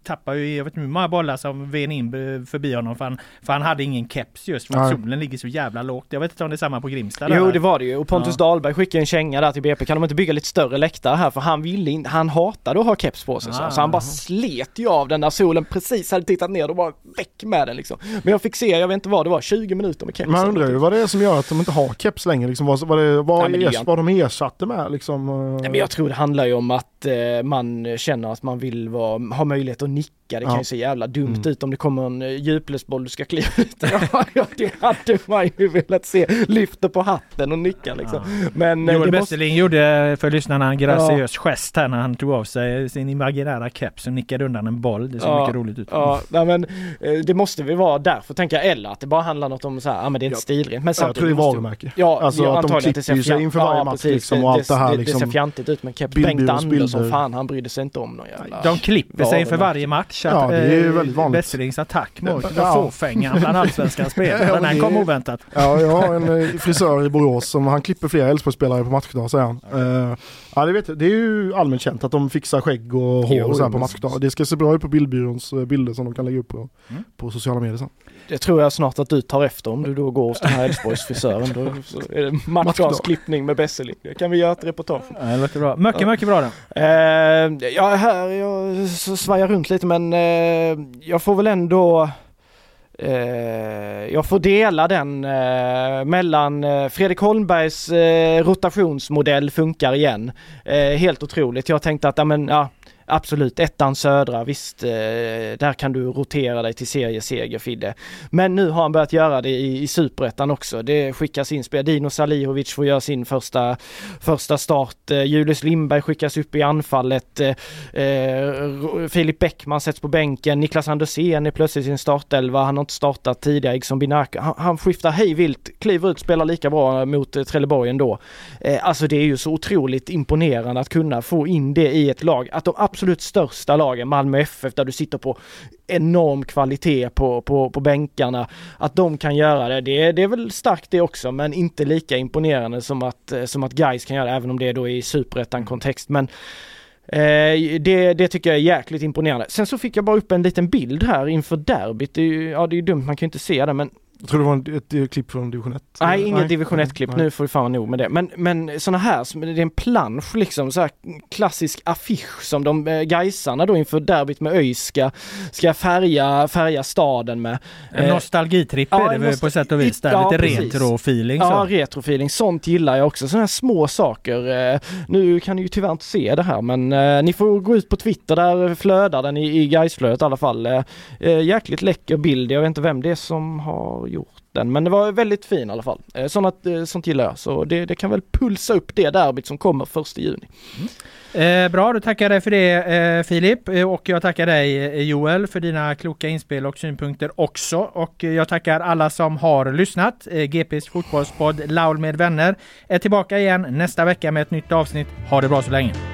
A: tappade ju, jag vet inte hur många bollar som ven in förbi honom för han, för han hade ingen keps just för att solen ligger så jävla lågt. Jag vet inte om det är samma på Grimsta. där,
B: Jo
A: va?
B: det var det ju och Pontus
A: Ja.
B: Dahlberg skickade en känga där till BP, kan de inte bygga lite större läktare här? För han ville inte, han hatade att ha keps på sig så,
A: Ah.
B: så han bara slet ju av den där solen precis hade tittat ner och bara väck med den liksom. Men jag fick se, jag vet inte vad det var, 20 minuter med keps.
C: Man undrar ju vad det är som gör att de inte har keps längre. Liksom, vad, vad, det, vad,
B: Nej,
C: ers, vad de ersatte med liksom. eh,
B: Nej, men jag tror det handlar ju om att eh, man känner att man vill vara, ha möjlighet att nicka nicka. Det kan
C: Ja.
B: ju se jävla dumt
C: Mm.
B: ut om det kommer en eh, djuplösboll du ska kliva ut. ja, ja, det hade man ju velat se. Lyfter på hatten och nickar liksom. Men eh,
A: Joel
B: det måste...
A: Gjorde för lyssnarna en graciös gest här när han tog av sig sin imaginära keps och nickade undan en boll. Det såg
B: Ja,
A: mycket roligt ut.
B: Ja, nej, men eh, det måste väl vara därför tänker jag. Eller att det bara handlar något om så här, ja men det är inte
C: Ja.
B: stilrent. Men
C: Jag tror det är varumärke.
B: Ja,
C: Alltså
B: ja,
C: att de klipper sig
B: fjant-
C: inför varje
B: ja,
C: match liksom och allt det här
B: det,
C: liksom.
B: det ser fjantigt ut men Bengt
C: Bildbyråns
B: Andersson, fan han brydde sig inte om någon jävla...
A: De klipper sig inför varje match. Att,
C: Ja, det är ju
A: eh,
C: väldigt vanligt.
A: Besselings attack mot
C: Ja.
A: fåfängan bland allsvenskans spelare. Den här kom oväntat.
C: Ja, jag har en eh, frisör i Borås som han klipper flera Elfsborgsspelare på matchdag säger han. Eh, ja, det, vet jag. det är ju allmänt känt att de fixar skägg och hår
B: Jo,
C: och så på matchdag. Det ska se bra ut på bildbyråns eh, bilder som de kan lägga upp på,
A: Mm.
C: på sociala medier sen.
B: Det tror jag snart att du tar efter om du då går hos den här Elfsborgs frisören. Då är det matchdagsklippning med Besseling. Det kan vi göra ett reportage om.
A: Ja, det låter bra. Mycket, mycket bra då.
B: Eh, ja, här, jag svajar runt lite men eh, jag får väl ändå Eh, jag får dela den eh, mellan eh, Fredrik Holmbergs eh, rotationsmodell funkar igen. Eh, helt otroligt. Jag tänkte att, ja men ja, Absolut, ettan södra, visst, eh, där kan du rotera dig till serieseger Fidde. Men nu har han börjat göra det i, i superettan också. Det skickas in spel. Dino Salihovic får göra sin första, första start. Eh, Julius Lindberg skickas upp i anfallet. Eh, Filip Bäckman sätts på bänken. Niklas Andersén är plötsligt i sin startelva. Han har inte startat tidigare. Ikson Binaka. Han, han skiftar hej vilt, kliver ut, spelar lika bra mot Trelleborg ändå. Alltså det är ju så otroligt imponerande att kunna få in det i ett lag. Att de absolut största lagen, Malmö FF, där du sitter på enorm kvalitet på, på, på bänkarna, att de kan göra det, det, det är väl starkt det också, men inte lika imponerande som att, eh, som att guys kan göra det, även om det är då i superettan-kontext. Men Eh, det, det tycker jag är jäkligt imponerande. Sen så fick jag bara upp en liten bild här inför derbyt. Det är ju, ja det är ju dumt, man kan ju inte se det men
C: jag tror det var en, ett, eh, klipp från division 1.
B: Nej, inget division 1-klipp.
C: Nej.
B: Nu får vi fan nog med det. Men, men såna här, det är en plansch liksom, så här klassisk affisch som de eh, Gaisarna då inför derbyt med ÖIS ska, ska färga, färga staden med.
A: En
B: Eh,
A: nostalgitripp
B: ja,
A: är det väl på sätt och vis. Där.
B: Ja,
A: Lite retro-feeling.
B: Ja, retrofeeling. Sånt gillar jag också. Sådana här små saker. Eh, nu kan ni ju tyvärr inte se det här men eh, ni får gå ut på Twitter, där flödar den i, i Gaisflödet i alla fall. Eh, eh, jäkligt läcker bild. Jag vet inte vem det är som har gjort den men det var väldigt fin i alla fall. Eh, sånt, eh, sånt gillar jag. Så det, det kan väl pulsa upp det derbyt som kommer första juni. Mm.
A: Eh, bra, då tackar jag dig för det eh, Filip. Eh, Och jag tackar dig eh, Joel för dina kloka inspel och synpunkter också. Och jag tackar alla som har lyssnat. Eh, GPs fotbollspodd Laul med vänner är tillbaka igen nästa vecka med ett nytt avsnitt. Ha det bra så länge!